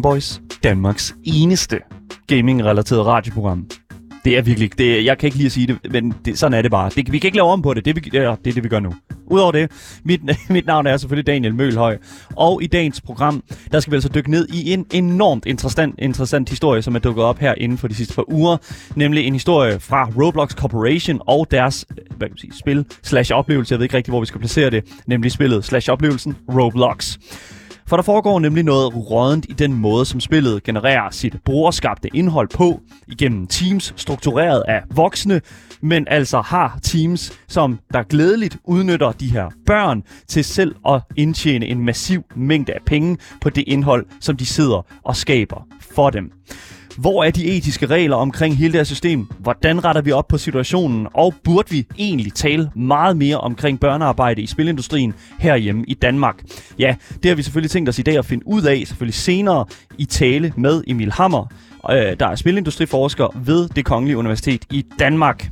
Gameboys, Danmarks eneste gaming-relateret radioprogram. Det er virkelig, det er, jeg kan ikke lige at sige det, men det, sådan er det bare. Det, vi kan ikke lave om på det, det, vi, ja, det er det, vi gør nu. Udover det, mit, mit navn er selvfølgelig Daniel Mølhøj, og i dagens program, der skal vi altså dykke ned i en enormt interessant, interessant historie, som er dukket op her inden for de sidste par uger, nemlig en historie fra Roblox Corporation og deres øh, hvad kan man sige, spil slash oplevelse, jeg ved ikke rigtig, hvor vi skal placere det, nemlig spillet slash oplevelsen Roblox. For der foregår nemlig noget rådent i den måde, som spillet genererer sit brugerskabte indhold på, igennem teams struktureret af voksne, men altså har teams, som der glædeligt udnytter de her børn til selv at indtjene en massiv mængde af penge på det indhold, som de sidder og skaber for dem. Hvor er de etiske regler omkring hele det her system? Hvordan retter vi op på situationen? Og burde vi egentlig tale meget mere omkring børnearbejde i spilindustrien herhjemme i Danmark? Ja, det har vi selvfølgelig tænkt os i dag at finde ud af, selvfølgelig senere i tale med Emil Hammer, øh, der er spilindustriforsker ved det Kongelige Universitet i Danmark.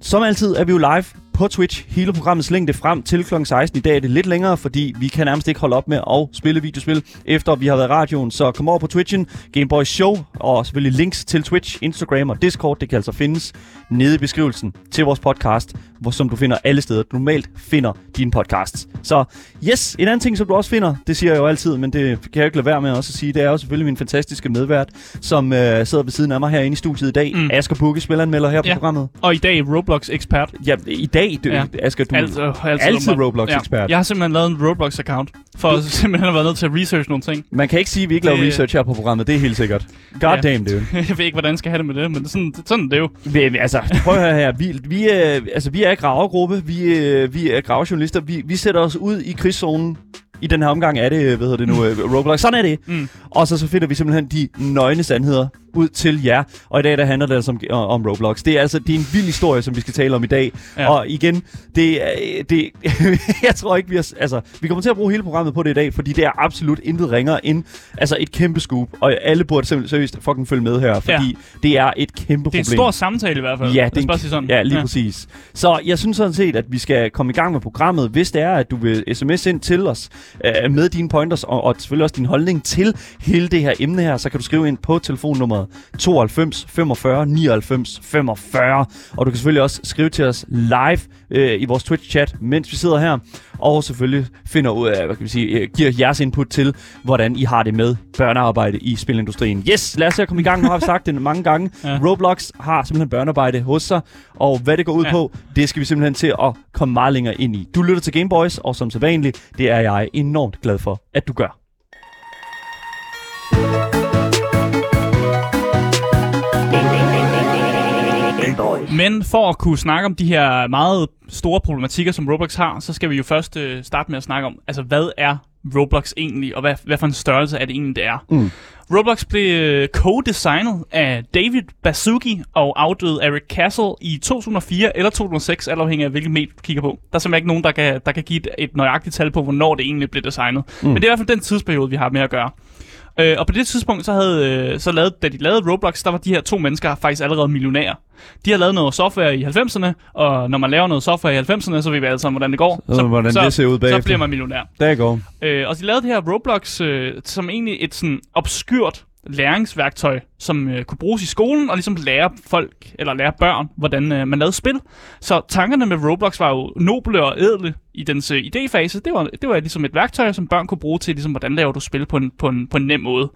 Som altid er vi jo live på Twitch hele programmets længde frem til kl. 16. I dag er det lidt længere, fordi vi kan nærmest ikke holde op med at spille videospil, efter vi har været i radioen. Så kom over på Twitchen, Gameboy Show, og selvfølgelig links til Twitch, Instagram og Discord. Det kan altså findes nede i beskrivelsen til vores podcast, hvor, som du finder alle steder, du normalt finder dine podcasts. Så yes, en anden ting, som du også finder, det siger jeg jo altid, men det kan jeg ikke lade være med også at sige, det er jo selvfølgelig min fantastiske medvært, som øh, sidder ved siden af mig herinde i studiet i dag. Mm. Asger Bukke, spilleranmelder her ja. på programmet. Og i dag Roblox-ekspert. Ja, i dag, du, ja. Asger, du altid, altid, altid Roblox-ekspert. Ja. Jeg har simpelthen lavet en Roblox-account, for at simpelthen have været nødt til at research nogle ting. Man kan ikke sige, at vi ikke laver Det- research her på programmet, det er helt sikkert. God Ja. damn, dude. jeg ved ikke, hvordan jeg skal have det med det, men sådan, sådan er det jo. Vi, vi- altså, prøv at høre her. Vi, vi, er, altså, vi er gravergruppe. Vi, øh, vi er gravejournalister. Vi, vi sætter os ud i krigszonen. I den her omgang er det, hvad hedder det nu, øh, Roblox. Sådan er det. Mm. Og så, så finder vi simpelthen de nøgne sandheder ud til jer. Og i dag der handler det altså om, om Roblox. Det er altså det er en vild historie, som vi skal tale om i dag. Ja. Og igen, det, er- det, jeg tror ikke, vi har... Altså, vi kommer til at bruge hele programmet på det i dag, fordi det er absolut intet ringere end altså et kæmpe scoop. Og alle burde simpelthen seriøst fucking følge med her, fordi ja. det er et kæmpe Det er problem. en stor samtale i hvert fald. Ja, det er en, sådan. ja, lige ja. præcis. Så jeg synes sådan set, at vi skal komme i gang med programmet. Hvis det er, at du vil sms ind til os øh, med dine pointers, og, og selvfølgelig også din holdning til hele det her emne her, så kan du skrive ind på telefonnummer 92 45 99 45. Og du kan selvfølgelig også skrive til os live øh, i vores Twitch-chat, mens vi sidder her. Og selvfølgelig finder ud af, hvad kan vi sige, øh, giver jeres input til, hvordan I har det med børnearbejde i spilindustrien. Yes, lad os se at komme i gang. Nu har vi sagt det mange gange. Ja. Roblox har simpelthen børnearbejde hos sig, og hvad det går ud ja. på, det skal vi simpelthen til at komme meget længere ind i. Du lytter til Gameboys, og som sædvanligt, det er jeg enormt glad for, at du gør. Men for at kunne snakke om de her meget store problematikker, som Roblox har, så skal vi jo først øh, starte med at snakke om, altså hvad er Roblox egentlig, og hvad, hvad for en størrelse er det egentlig, det er. Mm. Roblox blev øh, co-designet af David Baszucki og afdøde Eric Castle i 2004 eller 2006, alt afhængig af hvilket medie du kigger på. Der er simpelthen ikke nogen, der kan, der kan give et, et nøjagtigt tal på, hvornår det egentlig blev designet. Mm. Men det er i hvert fald den tidsperiode, vi har med at gøre. Øh, og på det tidspunkt, så havde, øh, så lavede, da de lavede Roblox, der var de her to mennesker faktisk allerede millionærer. De har lavet noget software i 90'erne, og når man laver noget software i 90'erne, så ved vi alle sammen, hvordan det går. Så hvordan det ser ud Så bliver man millionær. Der går. Øh, og de lavede det her Roblox øh, som egentlig et sådan obskurt læringsværktøj, som øh, kunne bruges i skolen og ligesom lære folk, eller lære børn, hvordan øh, man lavede spil. Så tankerne med Roblox var jo noble og ædle i dens øh, idéfase. Det var, det var ligesom et værktøj, som børn kunne bruge til, ligesom, hvordan laver du spil på en, på en, på en nem måde.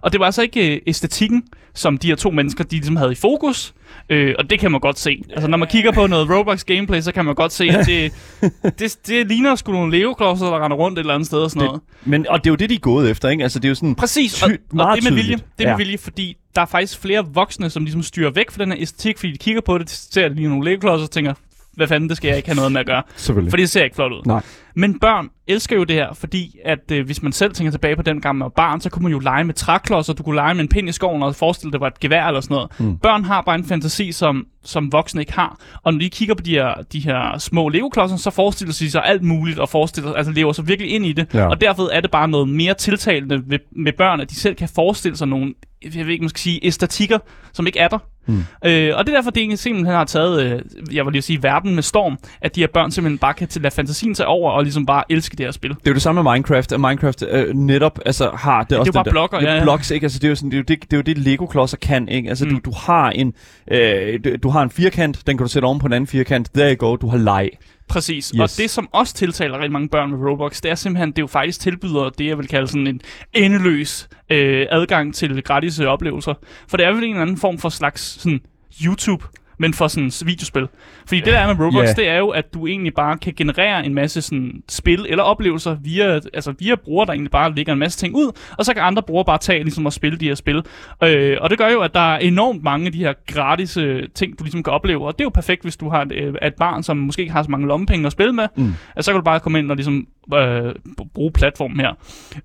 Og det var altså ikke øh, æstetikken, som de her to mennesker, de ligesom havde i fokus. Øh, og det kan man godt se. Altså, når man kigger på noget Roblox gameplay, så kan man godt se, at det, det, det ligner sgu nogle Lego-klodser, der render rundt et eller andet sted og sådan noget. Men, og det er jo det, de er gået efter, ikke? Altså, det er jo sådan... Præcis, og, Ty- og meget det er med vilje. Det er med Ja. vilje, fordi der er faktisk flere voksne, som ligesom styrer væk fra den her æstetik, fordi de kigger på det, de ser lige nogle Lego-klodser og tænker, hvad fanden, det skal jeg ikke have noget med at gøre. Selvfølgelig. Fordi det ser ikke flot ud. Nej. Men børn elsker jo det her, fordi at øh, hvis man selv tænker tilbage på den gang man var barn, så kunne man jo lege med træklodser, du kunne lege med en pind i skoven og forestille det var et gevær eller sådan noget. Mm. Børn har bare en fantasi, som, som voksne ikke har. Og når de kigger på de her, de her små Lego-klodser, så forestiller de sig alt muligt og forestiller, altså lever sig virkelig ind i det. Ja. Og derfor er det bare noget mere tiltalende ved, med børn, at de selv kan forestille sig nogle, jeg ved ikke, man skal sige, æstetikker, som ikke er der. Mm. Øh, og det er derfor, det simpelthen har taget, øh, jeg vil lige sige, verden med storm, at de her børn simpelthen bare kan lade fantasien sig over og ligesom bare elske det her spil. Det er jo det samme med Minecraft, at Minecraft øh, netop altså, har det Ja, også det er bare blokker, er ja, ja. blocks, ikke? Altså, det er jo sådan, det er jo det, det, er jo det Lego-klodser kan, ikke? Altså, mm. du, du har en øh, du, du har en firkant, den kan du sætte oven på en anden firkant. There you go, du har leg. Præcis. Yes. Og det, som også tiltaler rigtig mange børn med Roblox, det er simpelthen, det jo faktisk tilbyder det, jeg vil kalde sådan en endeløs øh, adgang til gratis øh, oplevelser. For det er vel en eller anden form for slags sådan YouTube, men for sådan videospil. Fordi det der er med Roblox, Ja. det er jo, at du egentlig bare kan generere en masse sådan spil eller oplevelser via, altså via brugere, der egentlig bare lægger en masse ting ud, og så kan andre brugere bare tage ligesom og spille de her spil. Øh, og det gør jo, at der er enormt mange af de her gratis øh, ting, du ligesom kan opleve, og det er jo perfekt, hvis du har et, øh, et barn, som måske ikke har så mange lommepenge at spille med, Mm. at så kan du bare komme ind og ligesom øh, bruge platformen her.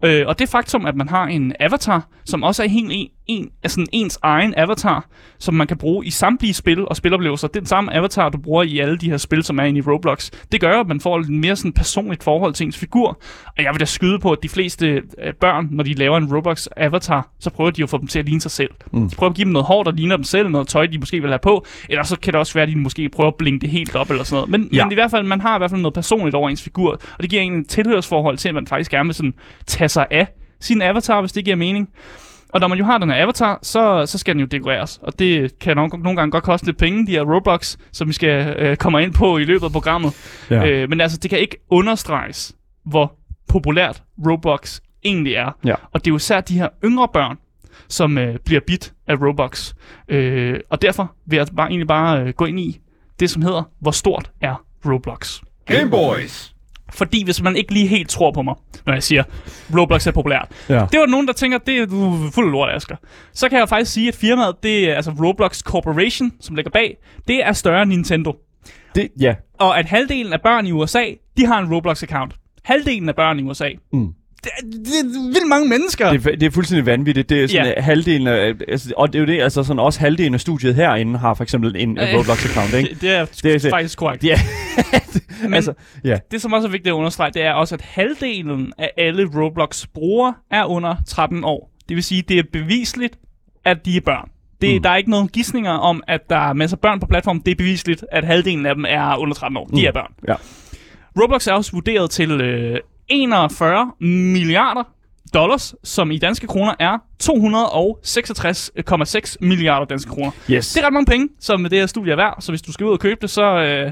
Øh, og det faktum, at man har en avatar, som også er helt en, en, altså ens egen avatar, som man kan bruge i samtlige spil og spiloplevelser, det er den samme avatar, du bruger i alle de her spil, som er inde i Roblox. Det gør, at man får et mere sådan personligt forhold til ens figur. Og jeg vil da skyde på, at de fleste øh, børn, når de laver en Roblox-avatar, så prøver de at få dem til at ligne sig selv. Mm. De prøver at give dem noget hår, der ligner dem selv, noget tøj, de måske vil have på, eller så kan det også være, at de måske prøver at blinke det helt op eller sådan noget. Men, Ja. men i hvert fald, man har i hvert fald noget personligt over ens figur, og det giver en tilhørsforhold til, at man faktisk gerne vil sådan tage sig af sin avatar, hvis det giver mening. Og når man jo har den her avatar, så, så skal den jo dekoreres. Og det kan nok, nogle gange godt koste lidt penge, de her Roblox, som vi skal øh, komme ind på i løbet af programmet. Ja. Øh, men altså, det kan ikke understreges, hvor populært Roblox egentlig er. Ja. Og det er jo især de her yngre børn, som øh, bliver bit af Roblox. Øh, og derfor vil jeg bare, egentlig bare øh, gå ind i det, som hedder, hvor stort er Roblox. Game Boys. Fordi hvis man ikke lige helt tror på mig, når jeg siger, Roblox er populært. Ja. Det var nogen, der tænker, det er du fuld lort, Asger. Så kan jeg faktisk sige, at firmaet, det er altså Roblox Corporation, som ligger bag, det er større end Nintendo. Det, ja. Og at halvdelen af børn i USA, de har en Roblox-account. Halvdelen af børn i USA. Mm. Det, det er vildt mange mennesker. Det, er- det er fuldstændig vanvittigt. Det er sådan Ja. ja. halvdelen af, altså, og det er jo det, altså sådan også halvdelen af studiet herinde har for eksempel en, Øh, Roblox-account, ikke? det, det er, Det er- faktisk korrekt. Ja. Men altså, ja. det, som også er vigtigt at understrege, det er også, at halvdelen af alle Roblox-brugere er under 13 år. Det vil sige, det er bevisligt, at de er børn. Det, mm. Der er ikke nogen gissninger om, at der er masser af børn på platformen. Det er bevisligt, at halvdelen af dem er under 13 år. De Mm. er børn. Ja. Roblox er også vurderet til øh, 41 milliarder dollars, som i danske kroner er 266,6 milliarder danske kroner. Yes. Det er ret mange penge, som det her studie er værd, så hvis du skal ud og købe det, så, øh,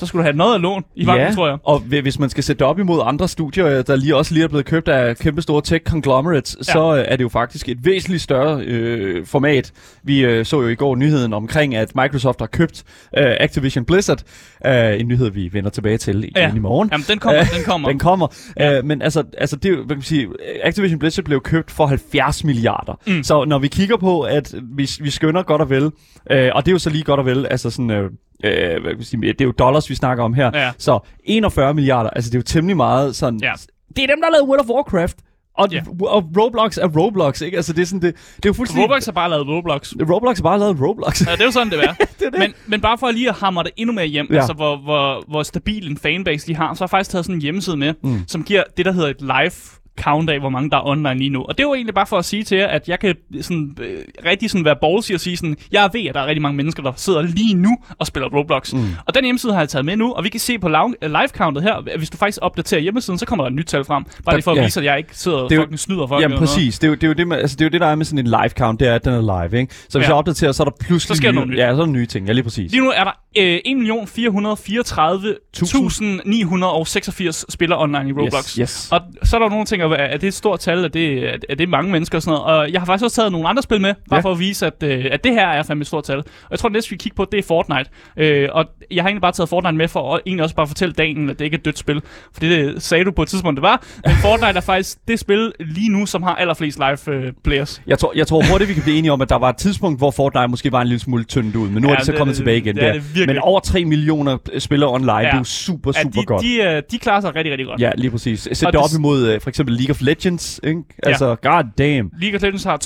så skulle du have noget af lån i banken, tror jeg. og hvi- hvis man skal sætte op imod andre studier, øh, der lige også lige er blevet købt af kæmpe store tech conglomerates, ja. så øh, er det jo faktisk et væsentligt større øh, format. Vi øh, så jo i går nyheden omkring, at Microsoft har købt øh, Activision Blizzard. Øh, en nyhed, vi vender tilbage til igen Ja. i morgen. Jamen, den kommer, den kommer. Den kommer. Ja. Ja. Øh, men altså, altså det hvad kan man sige, Activision Blizzard blev købt for 70 milliarder. Mm. Så når vi kigger på, at vi, vi skønner godt og vel, øh, og det er jo så lige godt og vel, altså sådan, øh, øh, hvad kan sige, det er jo dollars, vi snakker om her. Ja. Så 41 milliarder, altså det er jo temmelig meget sådan, Ja. det er dem, der lavet World of Warcraft. Og, Ja. og Roblox er Roblox, ikke? Altså det er sådan, det, det er jo fuldstændig... Roblox har bare lavet Roblox. Roblox har bare lavet Roblox. Ja, det er jo sådan, det er. det er det. Men, men bare for lige at hamre det endnu mere hjem, ja. Altså hvor, hvor, hvor stabil en fanbase de har, så har jeg faktisk taget sådan en hjemmeside med. Mm. som giver det, der hedder et live count af, hvor mange der er online lige nu. Og det var egentlig bare for at sige til jer, at jeg kan sådan, øh, rigtig sådan være ballsy og sige sådan, jeg ved, at der er rigtig mange mennesker, der sidder lige nu og spiller Roblox. Mm. Og den hjemmeside har jeg taget med nu, og vi kan se på lav- øh, live countet her, hvis du faktisk opdaterer hjemmesiden, så kommer der et nyt tal frem. Bare lige for at ja. vise, at jeg ikke sidder og fucking snyder folk. Jamen præcis, det er, jo, det, er jo det, altså, det er jo det, der er med sådan en live count, det er, at den er live, ikke? Så hvis Ja. jeg opdaterer, så er der pludselig Så sker nye, nyt. Ja, så er der nye ting, ja lige præcis. Lige nu er der øh, 1.434.986 spillere online i Roblox. Yes, yes. Og så er der nogle ting, er det et stort tal, er det, er det mange mennesker og sådan noget. Og jeg har faktisk også taget nogle andre spil med, bare Ja. for at vise, at, øh, at det her er fandme et stort tal. Og jeg tror, det næste vi kigger på, det er Fortnite. Øh, og jeg har egentlig bare taget Fortnite med for at egentlig også bare fortælle dagen, at det ikke er et dødt spil. For det sagde du på et tidspunkt, det var. Men Fortnite er faktisk det spil lige nu, som har allerflest live øh, players. Jeg tror, jeg tror hurtigt, vi kan blive enige om, at der var et tidspunkt, hvor Fortnite måske var en lille smule tyndt ud, men nu ja, er det så kommet tilbage igen. Det er der. det virkelig. Men over 3 millioner spillere online, ja. det er jo super, Ja, super de, godt. de, øh, de klarer sig rigtig, rigtig godt. Ja, lige præcis. Sæt Og det op imod øh, for eksempel League of Legends, ikke? Altså, god damn. League of Legends har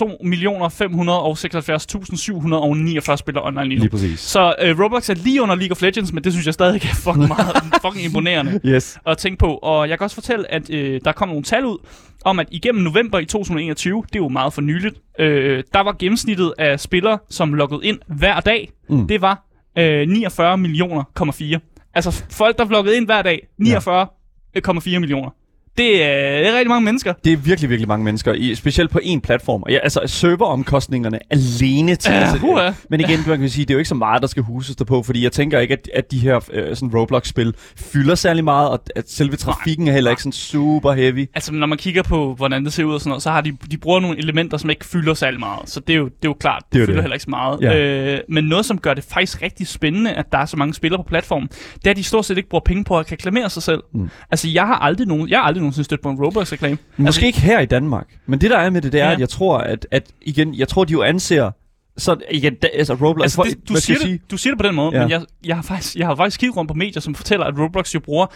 2.576.749 spillere online lige nu. Lige præcis. Så øh, Roblox er lige under League of Legends, men det synes jeg stadig er fucking, meget, fucking imponerende Yes. at tænke på. Og jeg kan også fortælle, at øh, der kom nogle tal ud om, at igennem november i 2021, det er jo meget for nyligt, øh, der var gennemsnittet af spillere, som loggede ind hver dag, mm. det var øh, 49 millioner,4. Altså folk, der vloggede ind hver dag, 49,4 øh, millioner. Det er, det er rigtig mange mennesker. Det er virkelig, virkelig mange mennesker, i, specielt på én platform. Ja, altså serveromkostningerne alene til... Ja, altså, puha. men igen, man kan sige, det er jo ikke så meget, der skal huses derpå, fordi jeg tænker ikke, at, at de her øh, sådan Roblox-spil fylder særlig meget, og at selve trafikken er heller ikke sådan super heavy. Altså, når man kigger på, hvordan det ser ud og sådan noget, så har de, de bruger nogle elementer, som ikke fylder særlig meget. Så det er jo, det er jo klart, det, Det er jo fylder det. heller ikke så meget. Ja. Øh, men noget, som gør det faktisk rigtig spændende, at der er så mange spillere på platformen, det er, at de stort set ikke bruger penge på at reklamere sig selv. Mm. Altså, jeg har aldrig nogen, jeg har aldrig nogensinde stødt på en Roblox-reklame. Måske altså, ikke her i Danmark, men det der er med det, det er, Ja. at jeg tror, at, at igen, jeg tror, de jo anser så igen, da, altså Roblox, Altså, det, du, siger det, du siger det på den måde, Ja. men jeg, jeg, har faktisk, jeg har faktisk kigget rundt på medier, som fortæller, at Roblox jo bruger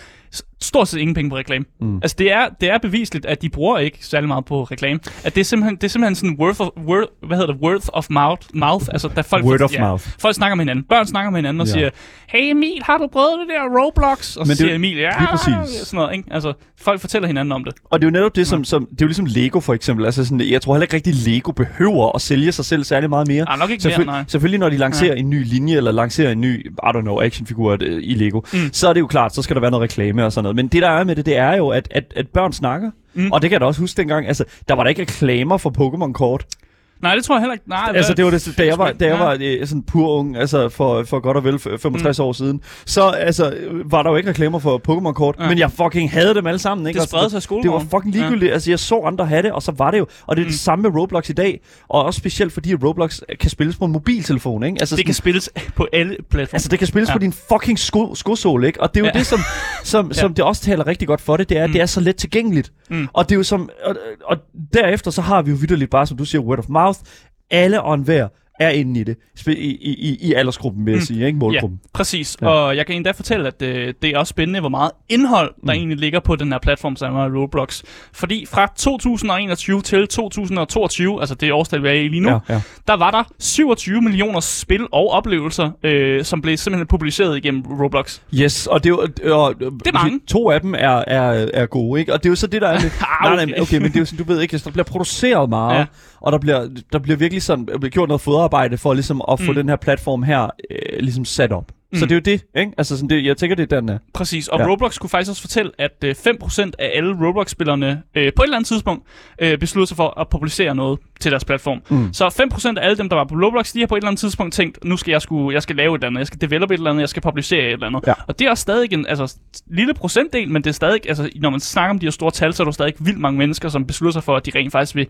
stort set ingen penge på reklame. Mm. Altså, det er, det er bevisligt, at de bruger ikke særlig meget på reklame. At det er simpelthen, det er simpelthen sådan worth of, word, hvad hedder det, worth of mouth, mouth altså, da folk, Word of ja, mouth. folk snakker med hinanden. Børn snakker med hinanden og Ja. ja. siger, hey Emil, har du prøvet det der Roblox? Og Men så det er siger Emil, ja, lige præcis. sådan noget, ikke? Altså, folk fortæller hinanden om det. Og det er jo netop det, som, som det er jo ligesom Lego for eksempel. Altså sådan, jeg tror heller ikke rigtig, Lego behøver at sælge sig selv særlig meget mere. Ah, nok ikke mere, Selvføl- nej. selvfølgelig, når de lancerer en ny linje, eller lancerer en ny, I don't know, actionfigur i Lego. Mm. så er det jo klart, så skal der være noget reklame og sådan noget. Men det, der er med det, det er jo, at, at, at børn snakker. Mm. Og det kan jeg da også huske dengang, altså, der var der ikke reklamer for Pokémon-kort. Nej, det tror jeg heller ikke. Nej, Altså, det var det, da jeg var, da jeg Ja. var øh, sådan pur ung, altså for, for godt og vel f- 65 mm. år siden, så altså, øh, var der jo ikke reklamer for Pokémon-kort, ja. Ja. men jeg fucking havde dem alle sammen. Ikke? Det Altså, spredte sig i Det skolegården. var fucking ligegyldigt. Ja. Altså, jeg så andre have det, og så var det jo. Og det er mm. det samme med Roblox i dag. Og også specielt fordi, Roblox kan spilles på en mobiltelefon, ikke? Altså, Det kan sådan, spilles på alle platforme. altså, det kan spilles ja. Ja. på din fucking sko skosåle, ikke? Og det er jo ja. Ja. det, som, som, som det også taler rigtig godt for det, det er, at Mm. det er så let tilgængeligt. Mm. Og det er jo som... Og, og derefter så har vi jo vidderligt bare, som du siger, word of mouth. Mouth, Alle og enhver er inde i det. I, i, i, i aldersgruppen, vil jeg Mm. sige, ikke? Målgruppen. Præcis, Ja. ja. og jeg kan endda fortælle, at øh, det er også spændende, hvor meget indhold, der Mm. egentlig ligger på den her platform, som er Roblox. Fordi fra 2021 til 2022, altså det årstal, vi er i lige nu, Ja, ja. ja. der var der 27 millioner spil og oplevelser, øh, som blev simpelthen publiceret igennem Roblox. Yes, og det er jo... Og, det er mange. To af dem er, er, er gode, ikke? Og det er jo så det, der er... Ah, nej, nej, okay. okay, men det er jo sådan, du ved ikke, der bliver produceret meget, ja. Ja. og der bliver, der bliver virkelig sådan, bliver gjort noget fodarbejde for ligesom at få Mm. den her platform her øh, ligesom sat op. Så Mm. det er jo det, ikke? Altså sådan, det, jeg tænker, det er den er. Præcis, og Ja. Roblox kunne faktisk også fortælle, at øh, 5% af alle Roblox-spillerne øh, på et eller andet tidspunkt øh, besluttede sig for at publicere noget til deres platform. Mm. Så 5% af alle dem, der var på Roblox, de har på et eller andet tidspunkt tænkt, nu skal jeg, sku, jeg skal lave et eller andet, jeg skal develop et eller andet, jeg skal publicere et eller andet. Ja. Og det er også stadig en altså, lille procentdel, men det er stadig, altså, når man snakker om de her store tal, så er der stadig vildt mange mennesker, som beslutter sig for, at de rent faktisk vil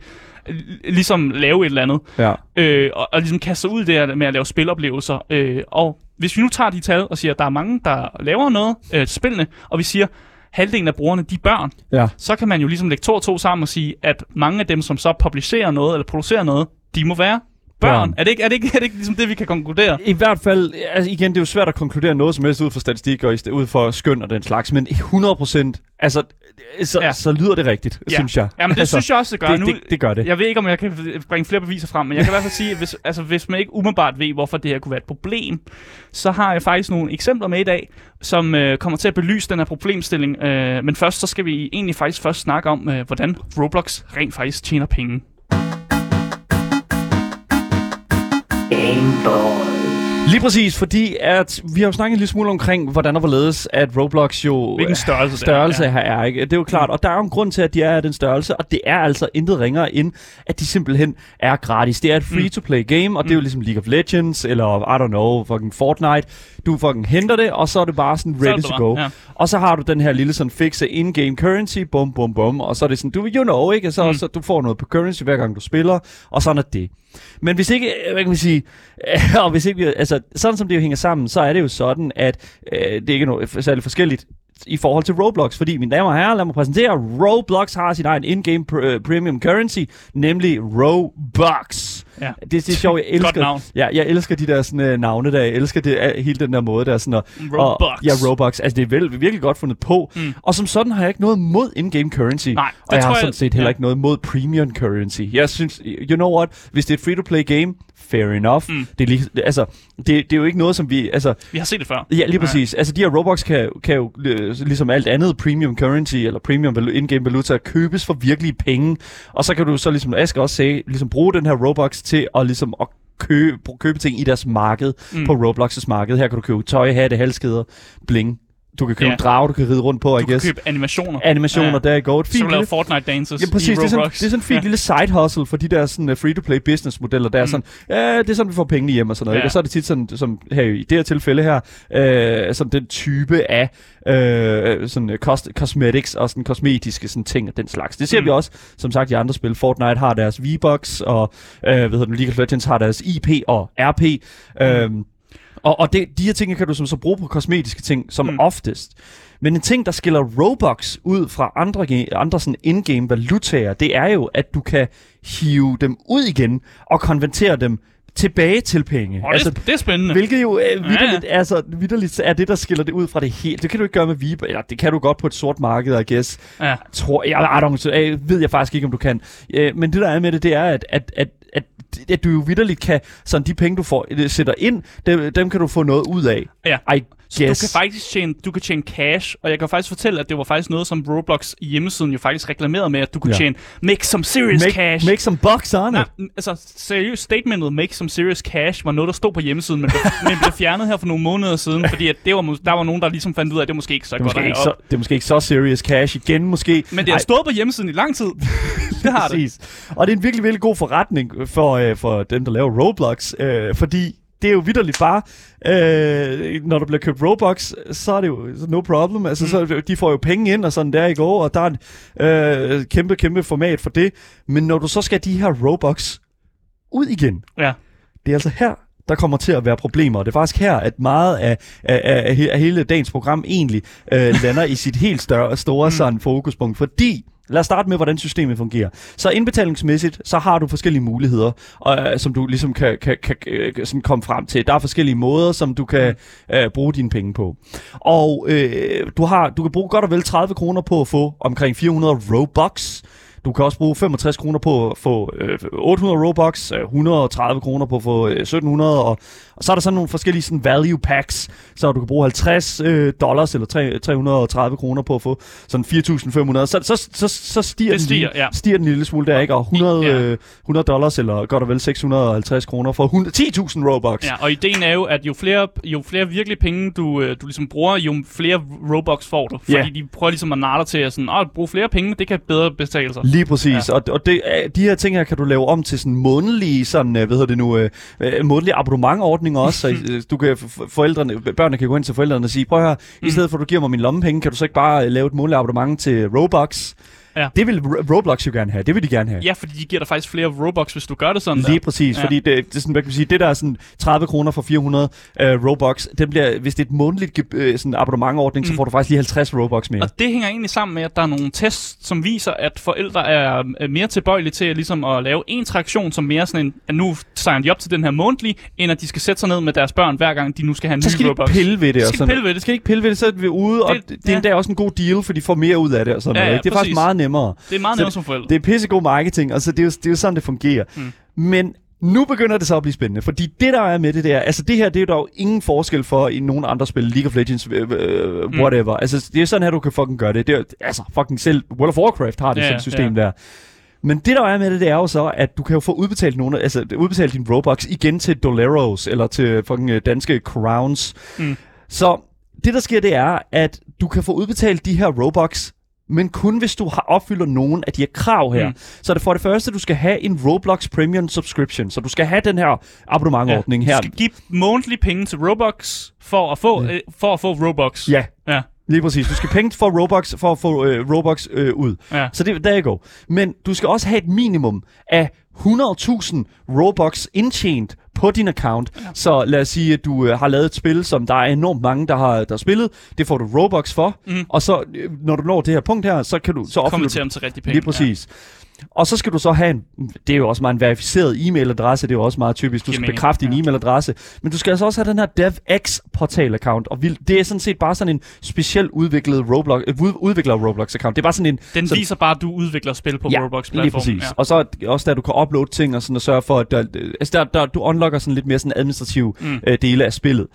øh, ligesom lave et eller andet Ja. øh, og, og ligesom kaste sig ud i det her med at lave spiloplevelser. Øh, og hvis vi nu tager de tal og siger, at der er mange, der laver noget øh, spillene, og vi siger, halvdelen af brugerne, de er børn, Ja. så kan man jo ligesom lægge to og to sammen og sige, at mange af dem, som så publicerer noget eller producerer noget, de må være børn. Er, det ikke, er, det ikke, er det ikke ligesom det, vi kan konkludere? I hvert fald, altså igen, det er jo svært at konkludere noget som helst ud fra statistik og ud fra skøn og den slags, men 100 procent, altså, så. Ja. så lyder det rigtigt, ja. synes jeg. Jamen det altså, synes jeg også, det gør. det, nu, det, det gør det. Jeg ved ikke, om jeg kan bringe flere beviser frem, men jeg kan i hvert fald sige, at hvis, altså, hvis man ikke umiddelbart ved, hvorfor det her kunne være et problem, så har jeg faktisk nogle eksempler med i dag, som øh, kommer til at belyse den her problemstilling. Øh, men først så skal vi egentlig faktisk først snakke om, øh, hvordan Roblox rent faktisk tjener penge. Lige præcis, fordi at vi har jo snakket en lille smule omkring, hvordan og hvorledes, at Roblox jo... Hvilken størrelse det er, størrelse ja. her er, ikke? Det er jo klart, og der er jo en grund til, at de er af den størrelse, og det er altså intet ringere end, at de simpelthen er gratis. Det er et free-to-play game, og det er jo ligesom League of Legends, eller I don't know, fucking Fortnite. Du fucking henter det, og så er det bare sådan Så ready det to go. ja. Og så har du den her lille sådan fixe in-game currency, bum, bum, bum, og så er det sådan, du you know, ikke? Så, Mm. så du får noget på currency, hver gang du spiller, og sådan er det. Men hvis ikke, øh, hvad kan man sige, og hvis ikke, vi- altså sådan som det jo hænger sammen, så er det jo sådan, at øh, det er ikke noget særligt forskelligt i forhold til Roblox, fordi mine damer og herrer, lad mig præsentere, Roblox har sin egen in-game pr- øh, premium currency, nemlig Robux. Ja. Det, det er sjovt, jeg elsker. Ja, jeg elsker de der sådan, uh, navne der. Jeg elsker det, uh, hele den der måde der. Sådan, og, Robux. Og, ja, Robux. Altså, det er vel, virkelig godt fundet på. Mm. Og som sådan har jeg ikke noget mod in-game currency. Nej, og jeg har jeg- sådan set heller ja. ikke noget mod premium currency. Jeg synes, you know what? Hvis det er et free-to-play game, fair enough. Mm. Det, er lige, altså, det, det er jo ikke noget, som vi... Altså, Vi har set det før. Ja, lige præcis. Altså, de her Robux kan, kan jo, øh, ligesom alt andet premium currency, eller premium in-game valuta, købes for virkelige penge. Og så kan du så, ligesom Aske også sagde, ligesom bruge den her Robux til at, ligesom, at købe, købe ting i deres marked, Mm. på Roblox's marked. Her kan du købe tøj, hatte, halskæder, bling. Du kan købe Ja. drage, du kan ride rundt på, I Du kan guess. købe animationer. Animationer, Ja. der er godt. Så Fint du laver lille Fortnite dances Ja, præcis. i Det er, sådan, det er sådan en fint Ja. lille side hustle for de der sådan, uh, free-to-play business modeller, der er Mm. sådan, ja, det er sådan, vi får pengene hjem og sådan noget. Ja. Ikke? Og så er det tit sådan, som her i det her tilfælde her, øh, sådan den type af øh, sådan, uh, cost, cosmetics og sådan kosmetiske sådan, ting og den slags. Det ser Mm. vi også, som sagt, i andre spil. Fortnite har deres V-Bucks, og øh, hvad hedder det, League of Legends har deres IP og RP. Mm. Og, og det, de her ting kan du som så bruge på kosmetiske ting som Mm. oftest. Men en ting, der skiller Robux ud fra andre, andre sådan in-game valutaer, det er jo, at du kan hive dem ud igen og konvertere dem tilbage til penge. Oh, altså, det, det er spændende. Hvilket jo øh, Ja, vidderligt, altså, vidderligt er det, der skiller det ud fra det helt. Det kan du ikke gøre med Vibe, eller det kan du godt på et sort marked, I guess. Ja. Tror, jeg, I don't, øh, ved jeg faktisk ikke, om du kan. Øh, men det der er med det, det er, at, at, at, at, du jo vidderligt kan, sådan de penge, du får, øh, sætter ind, dem, dem kan du få noget ud af. Ja. I Så guess. du kan faktisk tjene, du kan tjene cash, og jeg kan faktisk fortælle, at det var faktisk noget, som Roblox hjemmesiden jo faktisk reklamerede med, at du kunne Ja. tjene make some serious make, cash. Make some bucks on Nej, it. altså seriøst, statementet make some serious cash var noget, der stod på hjemmesiden, men men blev fjernet her for nogle måneder siden, fordi at det var, der var nogen, der ligesom fandt ud af, at det måske ikke så Det godt måske ikke så, det er måske ikke så serious cash igen, måske. Men det har Ej, stået på hjemmesiden i lang tid. det har det. Og det er en virkelig, virkelig god forretning for, øh, for dem, der laver Roblox, øh, fordi det er jo vidderligt bare, øh, når der bliver købt Robux, så er det jo no problem. Altså, mm. så, de får jo penge ind og sådan der i går, og der er en øh, kæmpe, kæmpe format for det. Men når du så skal de her Robux ud igen, Ja. det er altså her, der kommer til at være problemer. Og det er faktisk her, at meget af, af, af, af hele dagens program egentlig øh, lander i sit helt større, store sådan, fokuspunkt. Fordi, lad os starte med, hvordan systemet fungerer. Så indbetalingsmæssigt, så har du forskellige muligheder, og, øh, som du ligesom kan, kan, kan øh, sådan komme frem til. Der er forskellige måder, som du kan øh, bruge dine penge på. Og øh, du, har, du kan bruge godt og vel 30 kroner på at få omkring 400 Robux. Du kan også bruge 65 kroner på at få øh, 800 Robux, øh, 130 kroner på at få øh, 1700, og, og så er der sådan nogle forskellige sådan value packs, så du kan bruge 50 øh, dollars eller tre- 330 kroner på at få sådan 4.500. Så, så, så, så stiger, Det den, stiger, lige, ja. stiger den en lille smule der, ikke? Og 100, Ja. øh, 100 dollars, eller godt og vel 650 kroner for 100 10.000 Robux. Ja, og ideen er jo, at jo flere, jo flere virkelige penge, du, øh, du ligesom bruger, jo flere Robux får du. Fordi Ja. de prøver ligesom at narre dig til at sådan, Åh, bruge flere penge, det kan bedre betale sig. Lige præcis, Ja. og, og det, er- de her ting her kan du lave om til sådan månedlige, sådan, øh, hvad hedder det nu, øh, øh, månedlige abonnementordninger også, så øh, du kan, forældrene, børnene kan gå ind til forældrene og sige, prøv høre, mm. i stedet for at du giver mig min lommepenge, kan du så ikke bare øh, lave et månedligt abonnement til Robux? Ja. Det vil Ro- Roblox jo gerne have, det vil de gerne have. Ja, fordi de giver dig faktisk flere Robux, hvis du gør det sådan Lige der. præcis, Ja. ja. fordi det, det, er sådan, hvad kan man sige, det der er sådan 30 kroner for 400 øh, Robux, det bliver, hvis det er et månedligt øh, sådan abonnementordning, mm. så får du faktisk lige 50 Robux mere. Og det hænger egentlig sammen med, at der er nogle tests, som viser, at forældre er øh, mere tilbøjelige til ligesom at lave en traktion, som mere sådan en, at nu signer de op til den her månedlige, end at de skal sætte sig ned med deres børn, hver gang de nu skal have en Så ny skal de Robux. ikke pille ved det. Skal sådan. pille ved det. Skal ikke pille ved det, så er vi ude, og Det- det, det er ja. endda også en god deal, for de får mere ud af det og sådan Ja, noget. ja, ikke? Det er præcis. faktisk meget nemmere. Det er meget nemmere som forældre. Det er pissegod marketing, og så det er jo, det er jo sådan, det fungerer. Mm. Mm. Men nu begynder det så at blive spændende, fordi det, der er med det der, altså det her, det er jo ingen forskel for i nogen andre spil, League of Legends, øh, øh, Mm. whatever. Altså, det er sådan her, du kan fucking gøre det. det er, altså, fucking selv World of Warcraft har det Ja, sådan ja, et system der. Men det, der er med det, det er jo så, at du kan jo få udbetalt nogle, altså udbetalt din Robux igen til Doleros, eller til fucking øh, danske crowns. Mm. Så det, der sker, det er, at du kan få udbetalt de her Robux, men kun hvis du har opfylder nogen af de her krav her. Mm. Mm. Så er det for det første, du skal have en Roblox Premium Subscription. Så du skal have den her abonnementordning Du her. skal give månedlige penge til Robux for at få, øh, for at få Robux. Ja, Ja. lige præcis. Du skal penge for Robux for at få øh, Robux øh, ud. ja. Så det der you go. Men du skal også have et minimum af 100.000 Robux indtjent på din account. Ja. Så lad os sige, at du øh, har lavet et spil, som der er enormt mange, der har, der har spillet. Det får du Robux for. Mhm. Og så, øh, når du når det her punkt her, så kan du så opfylder Konvertere du dem til rigtig penge. Lige præcis. Og så skal du så have en, det er jo også meget en verificeret e-mailadresse, det er jo også meget typisk, du skal bekræfte din ja. e-mailadresse, men du skal altså også have den her DevX portal account, og det er sådan set bare sådan en specielt udviklet Roblox, øh, ud- udvikler Roblox account. Det er bare sådan en, Den sådan, viser bare, at du udvikler spil på Ja, Roblox-platformen. Lige præcis. Ja. Og så også der, du kan uploade ting og sådan og sørge for, at der, altså der, der, du unlocker sådan lidt mere sådan administrative mm. øh, dele af spillet.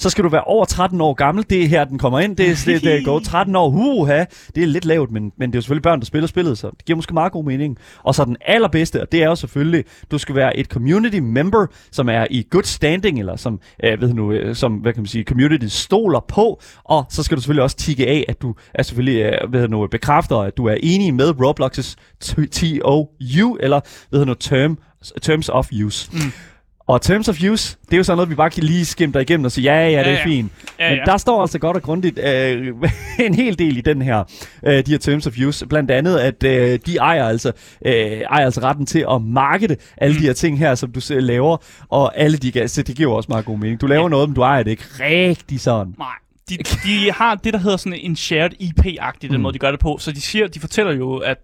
Så skal du være over 13 år gammel. Det er her, den kommer ind. Det er slet det går 13 år. Huha, det er lidt lavt, men, men det er jo selvfølgelig børn, der spiller spillet, så det giver måske meget god mening. Og så den allerbedste, og det er jo selvfølgelig, du skal være et community member, som er i good standing, eller som, øh, ved nu, øh, som, hvad kan man sige, community stoler på. Og så skal du selvfølgelig også tikke af, at du er selvfølgelig, øh, ved nu, bekræfter, at du er enig med Roblox's TOU, eller ved nu, term, Terms of Use. Mm. Og Terms of Use, det er jo sådan noget, vi bare kan lige skimme dig igennem og sige, ja, ja, det Ja, er ja. fint. Ja, Men ja. der står altså godt og grundigt øh, en hel del i den her, øh, de her Terms of Use. Blandt andet, at øh, de ejer altså, øh, ejer altså retten til at markede alle Mm. de her ting her, som du laver. Og alle de, altså, det giver også meget god mening. Du laver Ja. noget, men du ejer det ikke rigtig sådan. Nej. De, de har det, der hedder sådan en shared IP-agtig, den Mm. måde, de gør det på. Så de, siger, de fortæller jo, at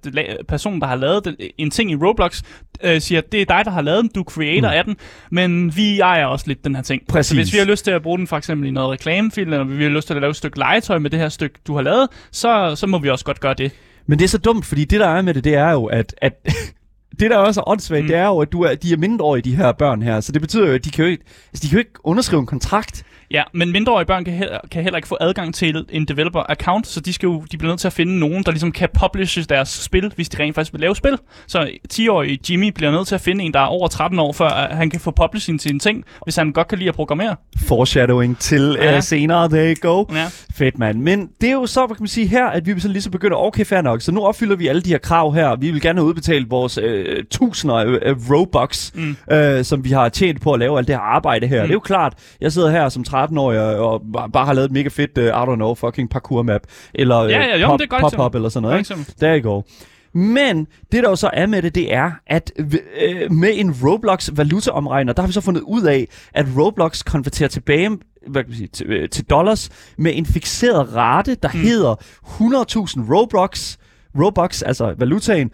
personen, der har lavet den, en ting i Roblox, øh, siger, at det er dig, der har lavet den, du er creator Mm. af den, men vi ejer også lidt den her ting. Præcis. Så hvis vi har lyst til at bruge den for eksempel i noget reklamefilm, eller vi har lyst til at lave et stykke legetøj med det her stykke, du har lavet, så, så må vi også godt gøre det. Men det er så dumt, fordi det der er med det, det er jo, at, at det der er også er åndssvagt, mm. det er jo, at du er, de er mindreårige, de her børn her. Så det betyder jo, at de kan jo ikke, altså, de kan jo ikke underskrive en kontrakt. Ja, men mindreårige børn kan heller, kan heller ikke få adgang til en developer-account, så de, skal jo, de bliver nødt til at finde nogen, der ligesom kan publishe deres spil, hvis de rent faktisk vil lave spil. Så 10-årige Jimmy bliver nødt til at finde en, der er over 13 år, før at han kan få publishing til en ting, hvis han godt kan lide at programmere. Foreshadowing til Ja. ja. uh, senere, there you go. Ja. Fedt, mand. Men det er jo så, hvad kan man sige her, at vi sådan ligesom begynder, okay, fair nok, så nu opfylder vi alle de her krav her. Vi vil gerne have udbetalt vores øh, tusinder af, af Robux, Mm. øh, som vi har tjent på at lave alt det her arbejde her. Mm. Det er jo klart, jeg sidder her som 13-årig og, og bare- har lavet et mega fedt, uh, I don't know, fucking parkour map, eller Ja, ja, jo, men pop, det er pop, pop eller sådan noget. Ikke? Der i går. Men det der jo så er med det, det er, at øh, med en Roblox valutaomregner, der har vi så fundet ud af, at Roblox konverterer tilbage hvad kan man sige, til, øh, til dollars med en fixeret rate, der Mm. hedder 100.000 Robux, Robux, altså valutaen,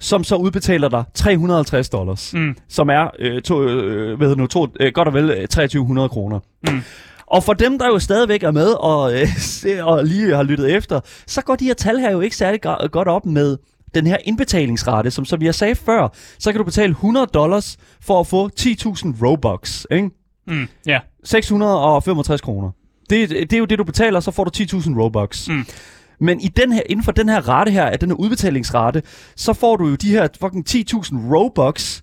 som så udbetaler dig 350 dollars, Mm. som er øh, to, øh, hvad nu, to, øh, godt og vel øh, 2300 kroner. Mm. Og for dem, der jo stadigvæk er med og, øh, se- og lige har lyttet efter, så går de her tal her jo ikke særlig godt op med den her indbetalingsrate, som, som jeg sagde før, så kan du betale 100 dollars for at få 10.000 Robux, ikke? Mm. Ja. 665 kroner. Det, det er jo det, du betaler, så får du 10.000 Robux. Mm. Men i den her, inden for den her rate her, af den her udbetalingsrate, så får du jo de her fucking 10.000 Robux,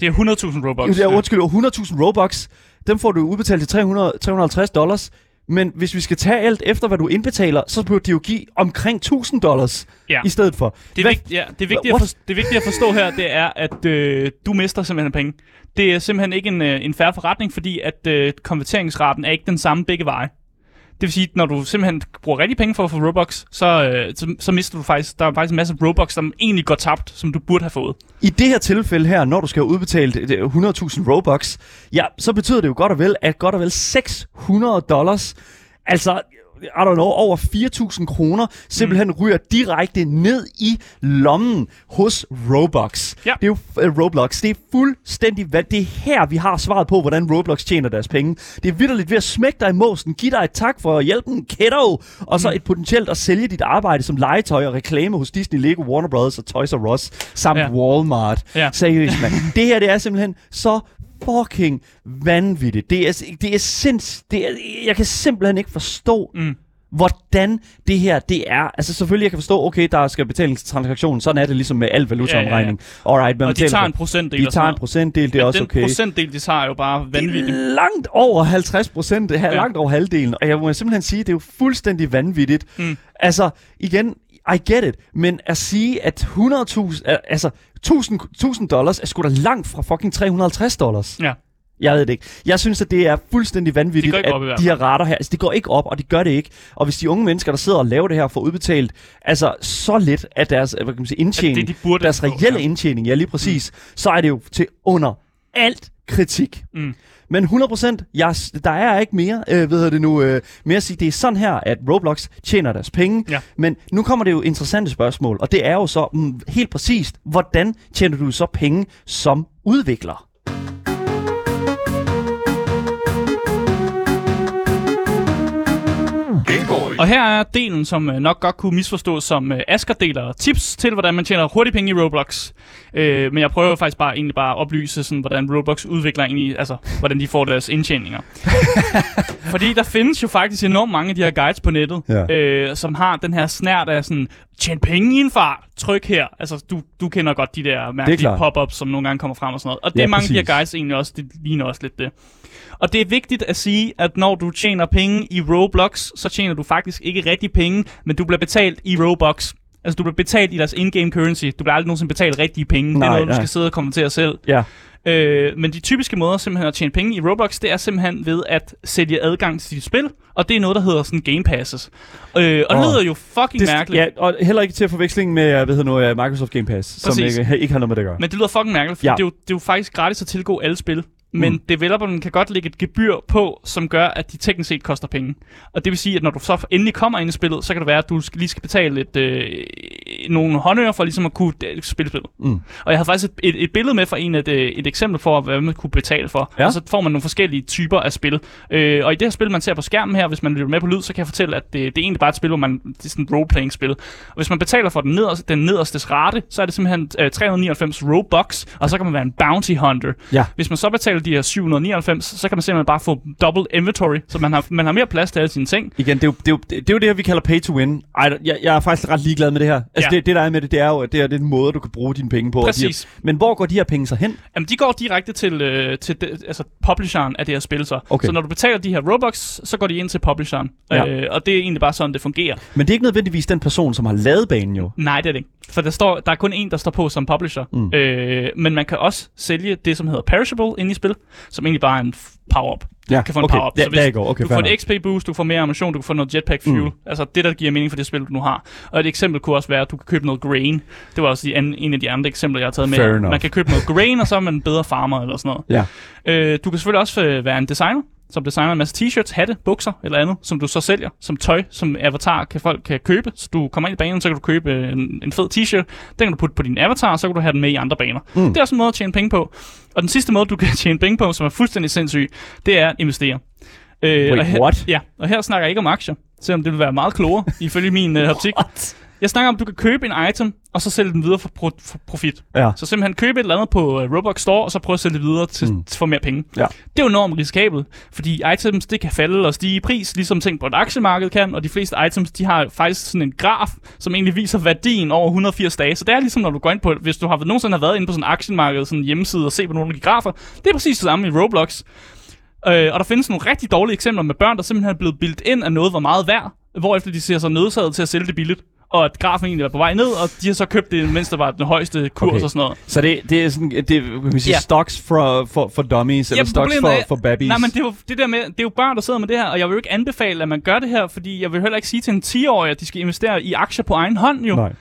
Det er 100.000 Robux. ja. undskyld, 100.000 Robux, dem får du udbetalt til 300, 350 dollars. Men hvis vi skal tage alt efter, hvad du indbetaler, så burde de jo give omkring 1000 dollars Ja. i stedet for. Det er, vigt, ja, det, er vigtigt at for, det er vigtigt at forstå her, det er, at øh, du mister simpelthen penge. Det er simpelthen ikke en, øh, en færre forretning, fordi at øh, konverteringsraten er ikke den samme begge veje. Det vil sige, at når du simpelthen bruger rigtig penge for at få Robux, så, øh, så, så mister du faktisk, der er faktisk en masse Robux, som egentlig går tabt, som du burde have fået. I det her tilfælde her, når du skal have udbetalt øh, 100.000 Robux, ja, så betyder det jo godt og vel, at godt og vel 600 dollars, altså i don't know, over 4.000 kroner, simpelthen mm. ryger direkte ned i lommen hos Roblox. Ja. Det er jo uh, Roblox. Det er fuldstændig hvad Det er her, vi har svaret på, hvordan Roblox tjener deres penge. Det er vidderligt ved at smække dig i måsen, give dig et tak for hjælpen, kiddo, og så Mm. et potentielt at sælge dit arbejde som legetøj og reklame hos Disney, Lego, Warner Brothers og Toys R Us, samt Ja. ja. Walmart. Ja. Seriøst, mand. det her, det er simpelthen så fucking vanvittigt. Det er, det er sinds... Det er, jeg kan simpelthen ikke forstå, Mm. hvordan det her, det er. Altså selvfølgelig, jeg kan forstå, okay, der skal betalingstransaktion. Sådan er det ligesom med al valutaomregning. Ja, ja, ja. Alright, men Og de tager en procentdel de tager en procentdel, det er Men også den okay. procentdel, de tager er jo bare vanvittigt. Det er langt over 50 procent, ja. langt over halvdelen. Og jeg må simpelthen sige, det er jo fuldstændig vanvittigt. Mm. Altså, igen, I get it, men at sige, at 100.000, altså 1000, 1000 dollars er sgu da langt fra fucking 350 dollars. Ja. Jeg ved det ikke. Jeg synes, at det er fuldstændig vanvittigt, at op de her rater her, altså det går ikke op, og det gør det ikke. Og hvis de unge mennesker, der sidder og laver det her, får udbetalt altså så lidt af deres hvad kan man sige, At indtjening, det, de deres få, reelle ja. indtjening, ja lige præcis, mm. så er det jo til under alt kritik. Mm. Men 100%, jeg, der er ikke mere, øh, ved det nu, øh, mere at sige, det er sådan her, at Roblox tjener deres penge. Ja. Men nu kommer det jo interessante spørgsmål, og det er jo så mm, helt præcist, hvordan tjener du så penge som udvikler? Og her er delen, som øh, nok godt kunne misforstås som øh, Asger deler tips til, hvordan man tjener hurtigt penge i Roblox. Øh, men jeg prøver faktisk bare egentlig bare at oplyse, sådan, hvordan Roblox udvikler egentlig, altså hvordan de får deres indtjeninger. Fordi der findes jo faktisk enormt mange af de her guides på nettet, Ja. øh, som har den her snært af sådan, tjen penge i en fart, tryk her. Altså, du, du kender godt de der mærkelige pop-ups, som nogle gange kommer frem og sådan noget. Og det Ja, er mange af de her præcis. guides egentlig også, det ligner også lidt det. Og det er vigtigt at sige, at når du tjener penge i Roblox, så tjener du faktisk ikke rigtig penge, men du bliver betalt i Robux. Altså, du bliver betalt i deres in-game currency. Du bliver aldrig nogensinde betalt rigtige penge. det er Nej, noget, du nej. skal sidde og konvertere selv. Ja. Øh, men de typiske måder simpelthen at tjene penge i Roblox, det er simpelthen ved at sælge adgang til dit spil. Og det er noget, der hedder sådan game passes. Øh, og det Åh. lyder jo fucking Det, mærkeligt. ja, og heller ikke til forveksling med, hvad hedder nu, øh, Microsoft Game Pass, som Præcis. ikke, ikke har noget med det at gøre. Men det lyder fucking mærkeligt, for ja. det, er jo, det er jo faktisk gratis at tilgå alle spil. Men Mm. developeren kan godt lægge et gebyr på, som gør, at de teknisk set koster penge. Og det vil sige, at når du så endelig kommer ind i spillet, så kan det være, at du lige skal betale et, øh, nogle håndører for ligesom at kunne øh, spille spillet. Mm. Og jeg havde faktisk et, et, et billede med fra en et, øh, et eksempel for, hvad man kunne betale for. Ja. Og så får man nogle forskellige typer af spil. Øh, og i det her spil, man ser på skærmen her, hvis man lytter med på lyd, så kan jeg fortælle, at det, det er egentlig bare et spil, hvor man, det er sådan et role-playing-spil. Og hvis man betaler for den nederste, den nederste rate, så er det simpelthen øh, 399 Robux, og så kan man være en bounty hunter. Ja. Hvis man så betaler de her 799, så kan man simpelthen bare få double inventory, så man har, man har mere plads til alle sine ting. Igen, det er, jo, det, er jo, det er jo det her, vi kalder pay to win. Ej, jeg, jeg er faktisk ret ligeglad med det her. Altså, Ja. det, det der er med det, det er jo, det er den måde, du kan bruge dine penge på. de her- Præcis. Men hvor går de her penge så hen? Jamen, de går direkte til, øh, til de, altså publisheren af det her spil så. Okay. Så når du betaler de her Robux, så går de ind til publisheren. Ja. Øh, og det er egentlig bare sådan, det fungerer. Men det er ikke nødvendigvis den person, som har lavet banen jo. Nej, det er det ikke. For der, står, der er kun en, der står på som publisher. Mm. Øh, men man kan også sælge det, som hedder perishable inde i spil, som egentlig bare er en power-up. Ja, kan få en okay. power-up. Ja, der går. Okay, du får et XP boost, du får mere ammunition, du kan få noget jetpack fuel. Mm. Mm. Altså det, der giver mening for det spil, du nu har. Og et eksempel kunne også være, at du kan købe noget grain. Det var også de an, en af de andre eksempler, jeg har taget med. Fair enough. Man kan købe noget grain, og så er man en bedre farmer eller sådan noget. Ja. Øh, du kan selvfølgelig også øh, være en designer, som designer en masse t-shirts, hatte, bukser eller andet, som du så sælger som tøj, som avatar kan folk kan købe. Så du kommer ind i banen, så kan du købe øh, en, en fed t-shirt. Den kan du putte på din avatar, og så kan du have den med i andre baner. Mm. Det er også en måde at tjene penge på. Og den sidste måde, du kan tjene penge på, som er fuldstændig sindssyg, det er at investere. Øh, og Wait, her, what? Ja, og her snakker jeg ikke om aktier, selvom det vil være meget klogere, ifølge min øh, optik. Jeg snakker om, at du kan købe en item, og så sælge den videre for, pro- for profit. Ja. Så simpelthen købe et eller andet på uh, Roblox Store, og så prøve at sælge det videre til, Mm. for mere penge. Ja. Det er jo enormt risikabelt, fordi items, det kan falde og stige i pris, ligesom ting på et aktiemarked kan, og de fleste items, de har faktisk sådan en graf, som egentlig viser værdien over 180 dage. Så det er ligesom, når du går ind på, hvis du har nogensinde har været inde på sådan en aktiemarked, sådan en hjemmeside og se på nogle af de grafer, det er præcis det samme i Roblox. Øh, og der findes nogle rigtig dårlige eksempler med børn, der simpelthen er blevet bildt ind, at noget var meget værd, hvorefter de ser sig nødsaget til at sælge det billigt. Og at grafen egentlig var på vej ned, og de har så købt det, mens der var den højeste kurs Okay. og sådan noget. Så det, det er sådan, det er, kan man sige, Ja. stocks for, for, for dummies, eller Jamen, stocks for, er- for babbies. Nej, men det er, jo, det der med, det er jo børn, der sidder med det her, og jeg vil jo ikke anbefale, at man gør det her, fordi jeg vil heller ikke sige til en 10-årig, at de skal investere i aktier på egen hånd, jo. Nej.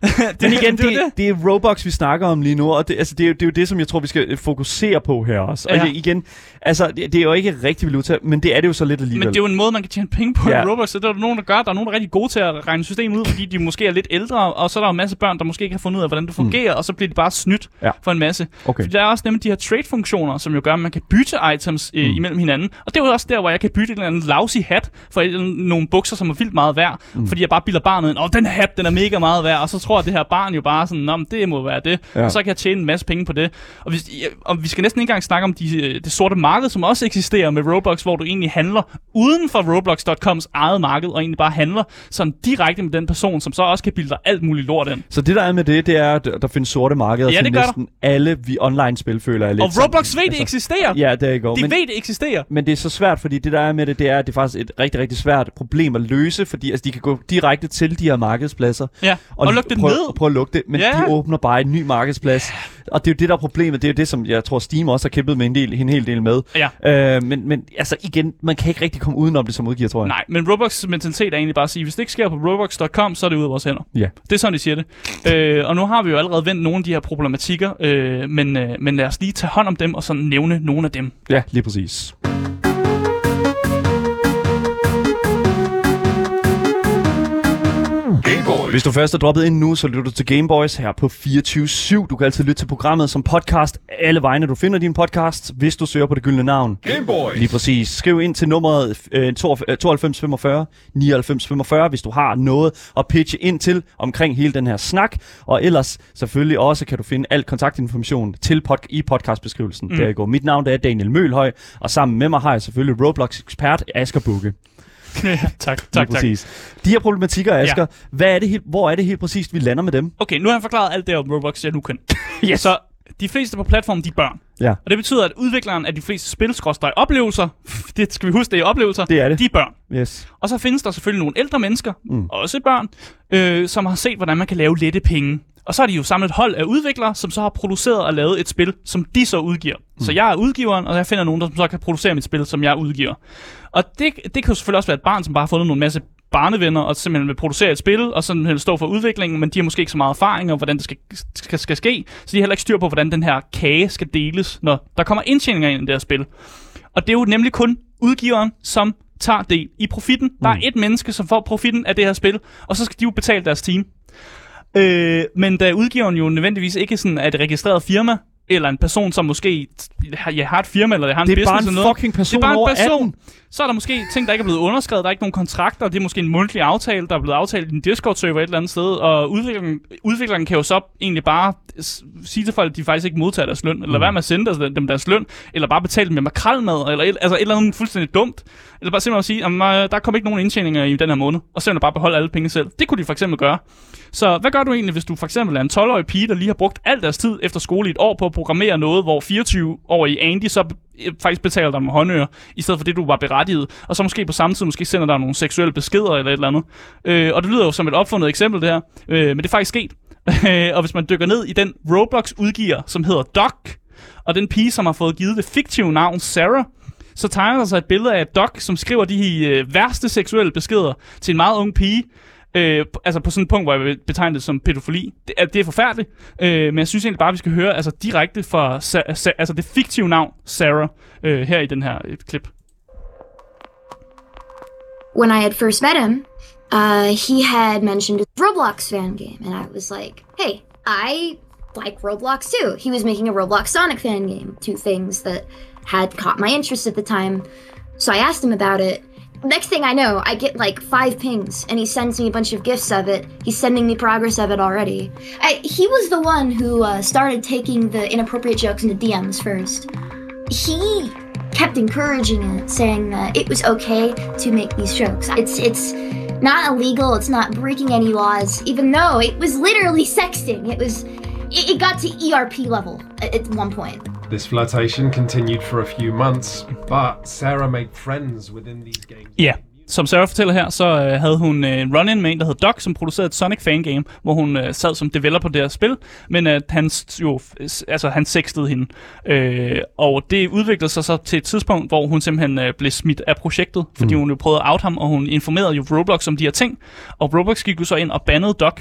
det, Men igen, det, det, er det, det er Robux, vi snakker om lige nu, og det, altså, det, er, jo- det er jo det, som jeg tror, vi skal øh, fokusere på her også. Og Ja. det, igen, altså, det, det er jo ikke rigtig valuta, men det er det jo så lidt alligevel. Men det er jo en måde, man kan tjene penge på Ja. i Roblox, så det er der nogen, der gør. Der er nogen, der er rigtig gode til at regne systemet ud, fordi de måske er lidt ældre, og så er der jo en masse børn, der måske ikke har fundet ud af, hvordan det fungerer, mm. og så bliver de bare snydt Ja. for en masse. Okay. Fordi der er også nemlig de her trade-funktioner, som jo gør, at man kan bytte items øh, Mm. mm. imellem hinanden. Og det er jo også der, hvor jeg kan bytte en eller anden lousy hat for nogle bukser, som er vildt meget værd. Mm. Mm. Fordi jeg bare bilder barnet ind, åh, den hat, den er mega meget værd. Og så tror det her barn jo bare sådan, men det må være det. Ja. Og så kan jeg tjene en masse penge på det. Og, hvis, ja, og vi skal næsten ikke engang snakke om de, øh, det sorte marked, som også eksisterer med Roblox, hvor du egentlig handler uden for Roblox.coms eget marked, og egentlig bare handler sådan direkte med den person, som så også kan bilde dig alt muligt lort ind. Så det der er med det, det er, at der findes sorte markeder Ja, det gør der. næsten alle vi online-spil, føler jeg lidt. Og Roblox ved, det eksisterer. Ja, det er ikke De men, ved, det eksisterer. men det er så svært, fordi det der er med det, det er, at det er faktisk et rigtig, rigtig svært problem at løse, fordi altså, de kan gå direkte til de her markedspladser. Ja, Og og, look, det prøve, ned. at prøve at lukke det, men Ja. de åbner bare en ny markedsplads. Og det er jo det, der er problemet. Det er jo det, som jeg tror, Steam også har kæmpet med en, del, en hel del med. Ja. Øh, men, men altså igen, man kan ikke rigtig komme udenom det som udgiver, tror jeg. Nej, men Roblox mentalitet er egentlig bare at sige, hvis det ikke sker på roblox.com, så er det ude af vores hænder. Ja. Det er sådan, de siger det. Øh, og nu har vi jo allerede vendt nogle af de her problematikker, øh, men, øh, men lad os lige tage hånd om dem og så nævne nogle af dem. Ja, lige præcis. Hvis du først er droppet ind nu, så lytter du til Gameboys her på 24-7. Du kan altid lytte til programmet som podcast alle vegne, du finder din podcast, hvis du søger på det gyldne navn. Gameboys. Lige præcis. Skriv ind til nummeret øh, 92 45 99 45, hvis du har noget at pitche ind til omkring hele den her snak. Og ellers selvfølgelig også kan du finde al kontaktinformation til pod- i podcastbeskrivelsen. Mm. Der går. Mit navn det er Daniel Mølhøj, og sammen med mig har jeg selvfølgelig Roblox-ekspert Asger Bukke. tak, tak, Lige tak. præcis. De her problematikker, Asger, ja. hvad er det helt, hvor er det helt præcist, vi lander med dem? Okay, nu har jeg forklaret alt det om Roblox, jeg nu kan. Yes. Så de fleste på platformen, de er børn. Ja, Og det betyder, at udvikleren af de fleste spil, oplevelser, det skal vi huske, det er oplevelser, det er det. de er børn. Yes. Og så findes der selvfølgelig nogle ældre mennesker, mm. også børn, øh, som har set, hvordan man kan lave lette penge. Og så har de jo samlet et hold af udviklere, som så har produceret og lavet et spil, som de så udgiver. Mm. Så jeg er udgiveren, og jeg finder nogen, der så kan producere mit spil, som jeg udgiver. Og det, det kan jo selvfølgelig også være et barn, som bare har fundet nogle masse barnevenner, og simpelthen vil producere et spil, og sådan stå for udviklingen, men de har måske ikke så meget erfaring om, hvordan det skal, skal, skal ske, så de har heller ikke styr på, hvordan den her kage skal deles, når der kommer indtjeninger ind i det her spil. Og det er jo nemlig kun udgiveren, som tager del i profitten. Der er et menneske, som får profitten af det her spil, og så skal de jo betale deres team. Øh, men da udgiveren jo nødvendigvis ikke sådan er et registreret firma, eller en person, som måske har, ja, har et firma, eller har en Det er business bare eller en noget. fucking person det er bare en person. 18. Så er der måske ting, der ikke er blevet underskrevet, der er ikke nogen kontrakter, det er måske en mundtlig aftale, der er blevet aftalt i en Discord-server et eller andet sted, og udvikleren, udvikleren kan jo så egentlig bare sige til folk, at de faktisk ikke modtager deres løn, eller mm. være med at sende dem deres løn, eller bare betale dem med makralmad, eller et, altså et eller andet fuldstændig dumt, eller bare simpelthen sige, at øh, der kommer ikke nogen indtjeninger i den her måned, og så bare beholde alle penge selv. Det kunne de for eksempel gøre. Så hvad gør du egentlig, hvis du for eksempel er en 12-årig pige, der lige har brugt al deres tid efter skole i et år på at programmere noget, hvor 24-årige Andy så Øh, faktisk betaler dig med håndører, i stedet for det, du var berettiget, og så måske på samme tid måske sender dig nogle seksuelle beskeder eller et eller andet. Øh, og det lyder jo som et opfundet eksempel, det her, øh, men det er faktisk sket. og hvis man dykker ned i den Roblox-udgiver, som hedder Doc, og den pige, som har fået givet det fiktive navn Sarah, så tegner der sig et billede af Doc, som skriver de øh, værste seksuelle beskeder til en meget ung pige, Øh, altså på sådan et punkt, hvor jeg vil betegne det som pædofili. Det er, det er forfærdeligt, øh, men jeg synes egentlig bare, at vi skal høre altså, direkte fra Sa- Sa- altså det fiktive navn Sarah øh, her i den her øh, klip. when I had first met him, uh, he had mentioned a Roblox fan game, and I was like, hey, I like Roblox too. He was making a Roblox Sonic fan game, two things that had caught my interest at the time. So I asked him about it. Next thing I know, I get like five pings, and he sends me a bunch of gifts of it. He's sending me progress of it already. I, he was the one who uh, started taking the inappropriate jokes into DMs first he kept encouraging it, saying that it was okay to make these jokes. It's it's not illegal. It's not breaking any laws, even though it was literally sexting. It was. It, it got to ERP level at, at one point. This flirtation continued for a few months, but Sarah made friends within these games. Ja, som Sarah fortæller her, så øh, havde hun øh, en run-in med en, der hed Doc, som producerede et Sonic fangame, hvor hun øh, sad som developer på det her spil, men at han s- jo, altså han sextede hende. Øh, og det udviklede sig så til et tidspunkt, hvor hun simpelthen øh, blev smidt af projektet, fordi mm. hun jo prøvede at out ham, og hun informerede jo Roblox om de her ting, og Roblox gik jo så ind og bandede Doc,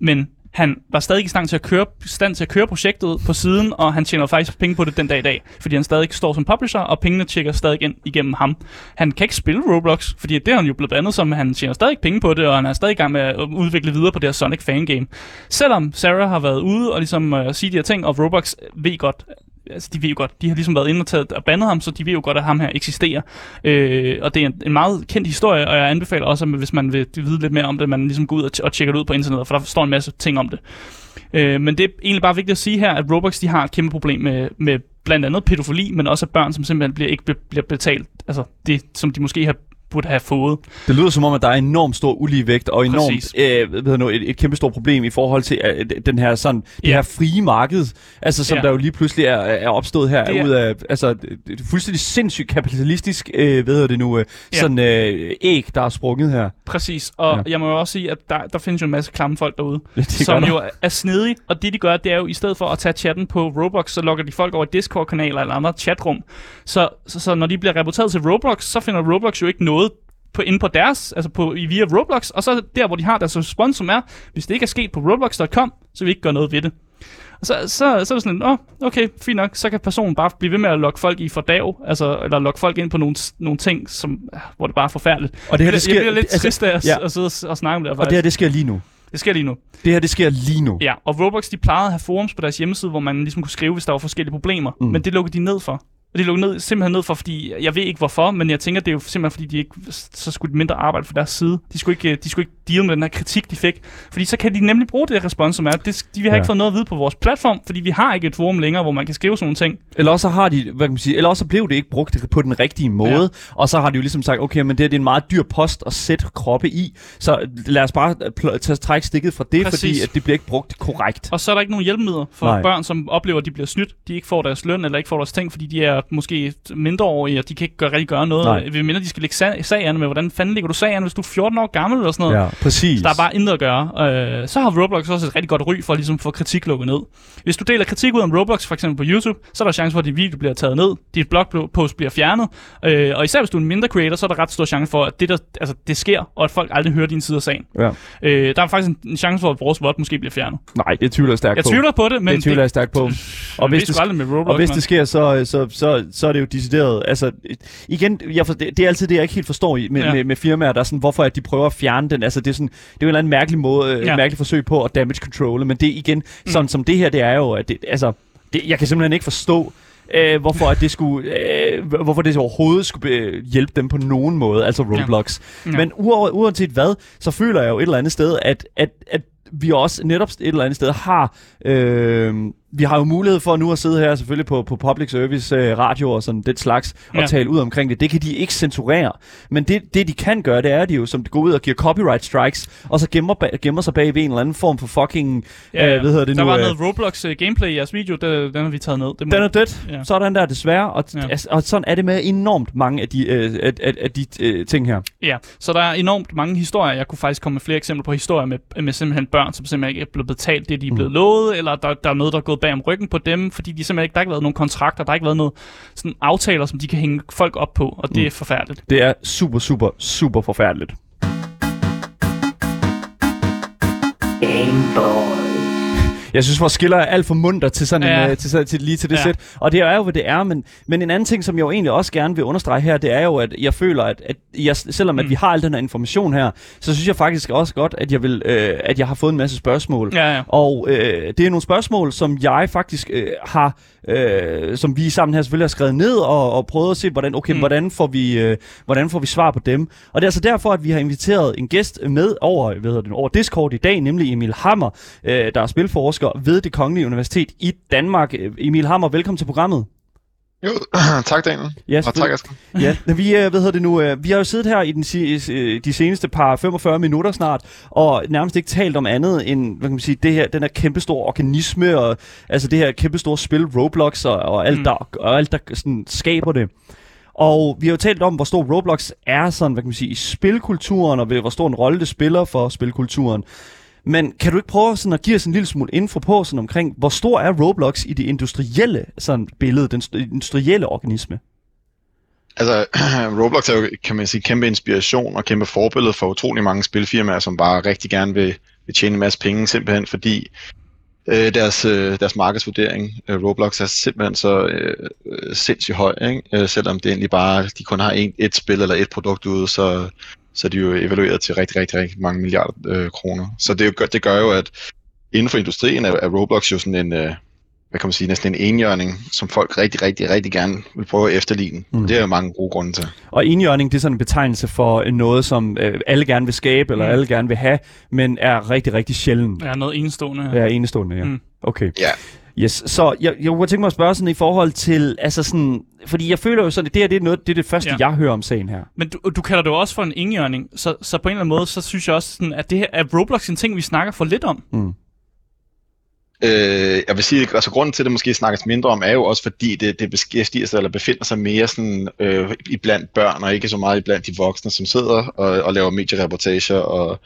men han var stadig i stand til at køre, stand til at køre projektet på siden, og han tjener faktisk penge på det den dag i dag, fordi han stadig står som publisher, og pengene tjekker stadig ind igennem ham. Han kan ikke spille Roblox, fordi det er han jo blevet andet som, han tjener stadig penge på det, og han er stadig i gang med at udvikle videre på det her Sonic fangame. Selvom Sarah har været ude og ligesom øh, sige de her ting, og Roblox ved godt, altså de ved jo godt, de har ligesom været inde og, taget, og bandet ham, så de ved jo godt, at ham her eksisterer. Øh, og det er en, en meget kendt historie, og jeg anbefaler også, at hvis man vil vide lidt mere om det, man ligesom går ud og, t- og tjekker det ud på internettet, for der står en masse ting om det. Øh, men det er egentlig bare vigtigt at sige her, at Roblox de har et kæmpe problem med, med blandt andet pædofili, men også at børn, som simpelthen bliver, ikke be- bliver betalt, altså det, som de måske har burde have fået. Det lyder som om, at der er enormt stor uligevægt og enormt Præcis. øh, hedder nu, et, et kæmpe stort problem i forhold til øh, den her sådan det Ja. her frie marked, altså som Ja. der jo lige pludselig er, er opstået her Det er- ud af altså er fuldstændig sindssygt kapitalistisk øh, hvad det nu øh, Ja. sådan øh, æg der er sprunget her. Præcis, og Ja. jeg må jo også sige, at der, der findes jo en masse klamme folk derude, Det som jo er snedige, og det de gør, det er jo i stedet for at tage chatten på Roblox, så logger de folk over i Discord-kanaler eller andre chatrum. Så, så, så når de bliver rapporteret til Roblox, så finder Roblox jo ikke noget på, inde på deres, altså på, via Roblox, og så der, hvor de har deres respons, som er, hvis det ikke er sket på roblox.com, så vil vi ikke gøre noget ved det. Og så, så, så er det sådan, åh, oh, okay, fint nok, så kan personen bare blive ved med at logge folk i fordav, altså, eller logge folk ind på nogle, nogle ting, som, hvor det bare er forfærdeligt. Og det her det jeg sker bliver lidt altså, trist af at, ja. at sidde og, og snakke om det her, og faktisk. det her det sker lige nu. det sker lige nu. Det her det sker lige nu. Ja, og Roblox, de plejede at have forums på deres hjemmeside, hvor man ligesom kunne skrive, hvis der var forskellige problemer. Mm. Men det lukkede de ned for. Og de lukkede ned, simpelthen ned for, fordi jeg ved ikke hvorfor, men jeg tænker, det er jo simpelthen fordi, de ikke, så skulle de mindre arbejde for deres side. De skulle ikke, øh, de skulle ikke deal med den her kritik, de fik. Fordi så kan de nemlig bruge det respons, som er. Det, de have Ja. ikke fået noget at vide på vores platform, fordi vi har ikke et forum længere, hvor man kan skrive sådan nogle ting. Eller også så har de, hvad kan man sige, eller også så blev det ikke brugt på den rigtige måde, ja. og så har de jo ligesom sagt, okay, men det, her, det er en meget dyr post at sætte kroppe i, så lad os bare pl- tage trække stikket fra det, Præcis. fordi at det bliver ikke brugt korrekt. Og så er der ikke nogen hjælpemidler for Nej. Børn, som oplever, at de bliver snydt. De ikke får deres løn, eller ikke får deres ting, fordi de er måske mindreårige, og de kan ikke gøre, rigtig gøre noget. Nej. Vi mener, de skal lægge sag, sag an med, hvordan fanden lægger du sag an, hvis du er 14 år gammel eller sådan noget. Ja, præcis. Så der er bare intet at gøre. Øh, så har Roblox også et rigtig godt ry for at ligesom få kritik lukket ned. Hvis du deler kritik ud om Roblox, for eksempel på YouTube, så er der chance for, at din video bliver taget ned, dit blogpost bliver fjernet, øh, og især hvis du er en mindre creator, så er der ret stor chance for, at det, der, altså, det sker, og at folk aldrig hører din side af sagen. Ja. Øh, der er faktisk en, en chance for, at vores VOD måske bliver fjernet. Nej, det tvivler jeg stærkt Jeg på. tvivler på det, men det tvivler jeg stærkt på. Og hvis det- med Roblox, Og hvis det sker, så, så, så, så er det jo decideret. Altså, igen, jeg for, det, det er altid det, jeg ikke helt forstår i, med. Ja. med, med firmaer, der er sådan, hvorfor at de prøver at fjerne den. Altså, det er, sådan, det er jo en eller anden mærkelig måde, ja. Ja. et mærkeligt forsøg på at damage control. Men det igen, Mm. sådan som det her, det er jo, at det, altså, det, jeg kan simpelthen ikke forstå, øh, hvorfor at det skulle, øh, hvorfor det overhovedet skulle øh, hjælpe dem på nogen måde, altså Roblox. Ja. Ja. Men uover, uanset hvad, så føler jeg jo et eller andet sted, at, at, at vi også netop et eller andet sted har, øh, vi har jo mulighed for nu at sidde her selvfølgelig på, på public service øh, radio og sådan det slags, og Ja. tale ud omkring det. Det kan de ikke censurere. Men det, det de kan gøre, det er de jo, som går ud og giver copyright strikes, og så gemmer, ba- gemmer sig bag ved en eller anden form for fucking, Ja, ja. øh, hvad hedder det der nu? var øh, noget Roblox uh, gameplay i jeres video, det, den har vi taget ned. Det må, den er dødt. Ja. Sådan der desværre. Og, ja. Ja. altså, og sådan er det med enormt mange af de, øh, af, af, af de øh, ting her. Ja, så der er enormt mange historier. Jeg kunne faktisk komme med flere eksempler på historier med, med simpelthen børn, som simpelthen ikke er blevet betalt det, de er blevet Mm. lovet, eller der, der er noget, der er gået bag om ryggen på dem, fordi de simpelthen ikke, der har ikke været nogen kontrakter, der har ikke været noget sådan aftaler, som de kan hænge folk op på, og det Mm. er forfærdeligt. Det er super, super, super forfærdeligt. Jeg synes, vores skiller er alt for munter til sådan Ja. en, øh, til, sådan- til, lige til det Ja. sæt. Og det er jo, hvad det er. Men, men en anden ting, som jeg jo egentlig også gerne vil understrege her, det er jo, at jeg føler, at, at jeg, selvom at Mm. vi har al den her information her, så synes jeg faktisk også godt, at jeg, vil, øh, at jeg har fået en masse spørgsmål. Ja, ja. Og øh, det er nogle spørgsmål, som jeg faktisk øh, har, øh, som vi sammen her selvfølgelig har skrevet ned og, og prøvet at se, hvordan, okay, mm. Mm. hvordan, får vi, øh, hvordan får vi svar på dem. Og det er altså derfor, at vi har inviteret en gæst med over, hvad hedder det, over Discord i dag, nemlig Emil Hammer, øh, der er spilforsker ved det Kongelige Universitet i Danmark. Øh, Emil Hammer, velkommen til programmet. Jo, tak Daniel. Ja, Og tak Asger. Ja, vi, øh, hvad hedder det nu, øh, vi har jo siddet her i den, de seneste par 45 minutter snart, og nærmest ikke talt om andet end, hvad kan man sige, det her, den her kæmpestore organisme, og altså det her kæmpestore spil, Roblox, og, og alt. Mm. der, og alt, der sådan, skaber det. Og vi har jo talt om, hvor stor Roblox er sådan, hvad kan man sige, i spilkulturen, og hvor stor en rolle det spiller for spilkulturen. Men kan du ikke prøve sådan at give os en lille smule info på sådan omkring, hvor stor er Roblox i det industrielle sådan billede, den industrielle organisme? Altså, Roblox er jo, kan man sige, kæmpe inspiration og kæmpe forbillede for utrolig mange spilfirmaer, som bare rigtig gerne vil, vil tjene en masse penge, simpelthen fordi øh, deres, øh, deres markedsvurdering, øh, Roblox, er simpelthen så øh, øh sindssygt høj, ikke? Øh, selvom det egentlig bare, de kun har en, et spil eller et produkt ude, så, så er de jo evalueret til rigtig, rigtig, rigtig mange milliarder øh, kroner. Så det, er jo, gør- det gør jo, at inden for industrien er, er Roblox jo sådan en, øh, hvad kan man sige, næsten en enhjørning, som folk rigtig, rigtig, rigtig gerne vil prøve at efterligne. Mm. Det er jo mange gode grunde til. Og enhjørning, det er sådan en betegnelse for noget, som øh, alle gerne vil skabe, eller Mm. alle gerne vil have, men er rigtig, rigtig sjældent. Ja, noget enestående. Ja, enestående, ja. Mm. Okay. Ja. Yes, så jeg, jeg kunne tænke mig at spørge sådan i forhold til, altså sådan, fordi jeg føler jo sådan, at det her det er, noget, det er det første, Ja. jeg hører om sagen her. Men du, du kalder det jo også for en indjørning, så, så på en eller anden måde, så synes jeg også, sådan, at det her er Roblox en ting, vi snakker for lidt om. Øh, jeg vil sige, altså grunden til, at det måske snakkes mindre om, er jo også fordi, det, det beskæftiger sig eller befinder sig mere sådan, øh, i blandt børn, og ikke så meget i blandt de voksne, som sidder og, og laver mediereportager og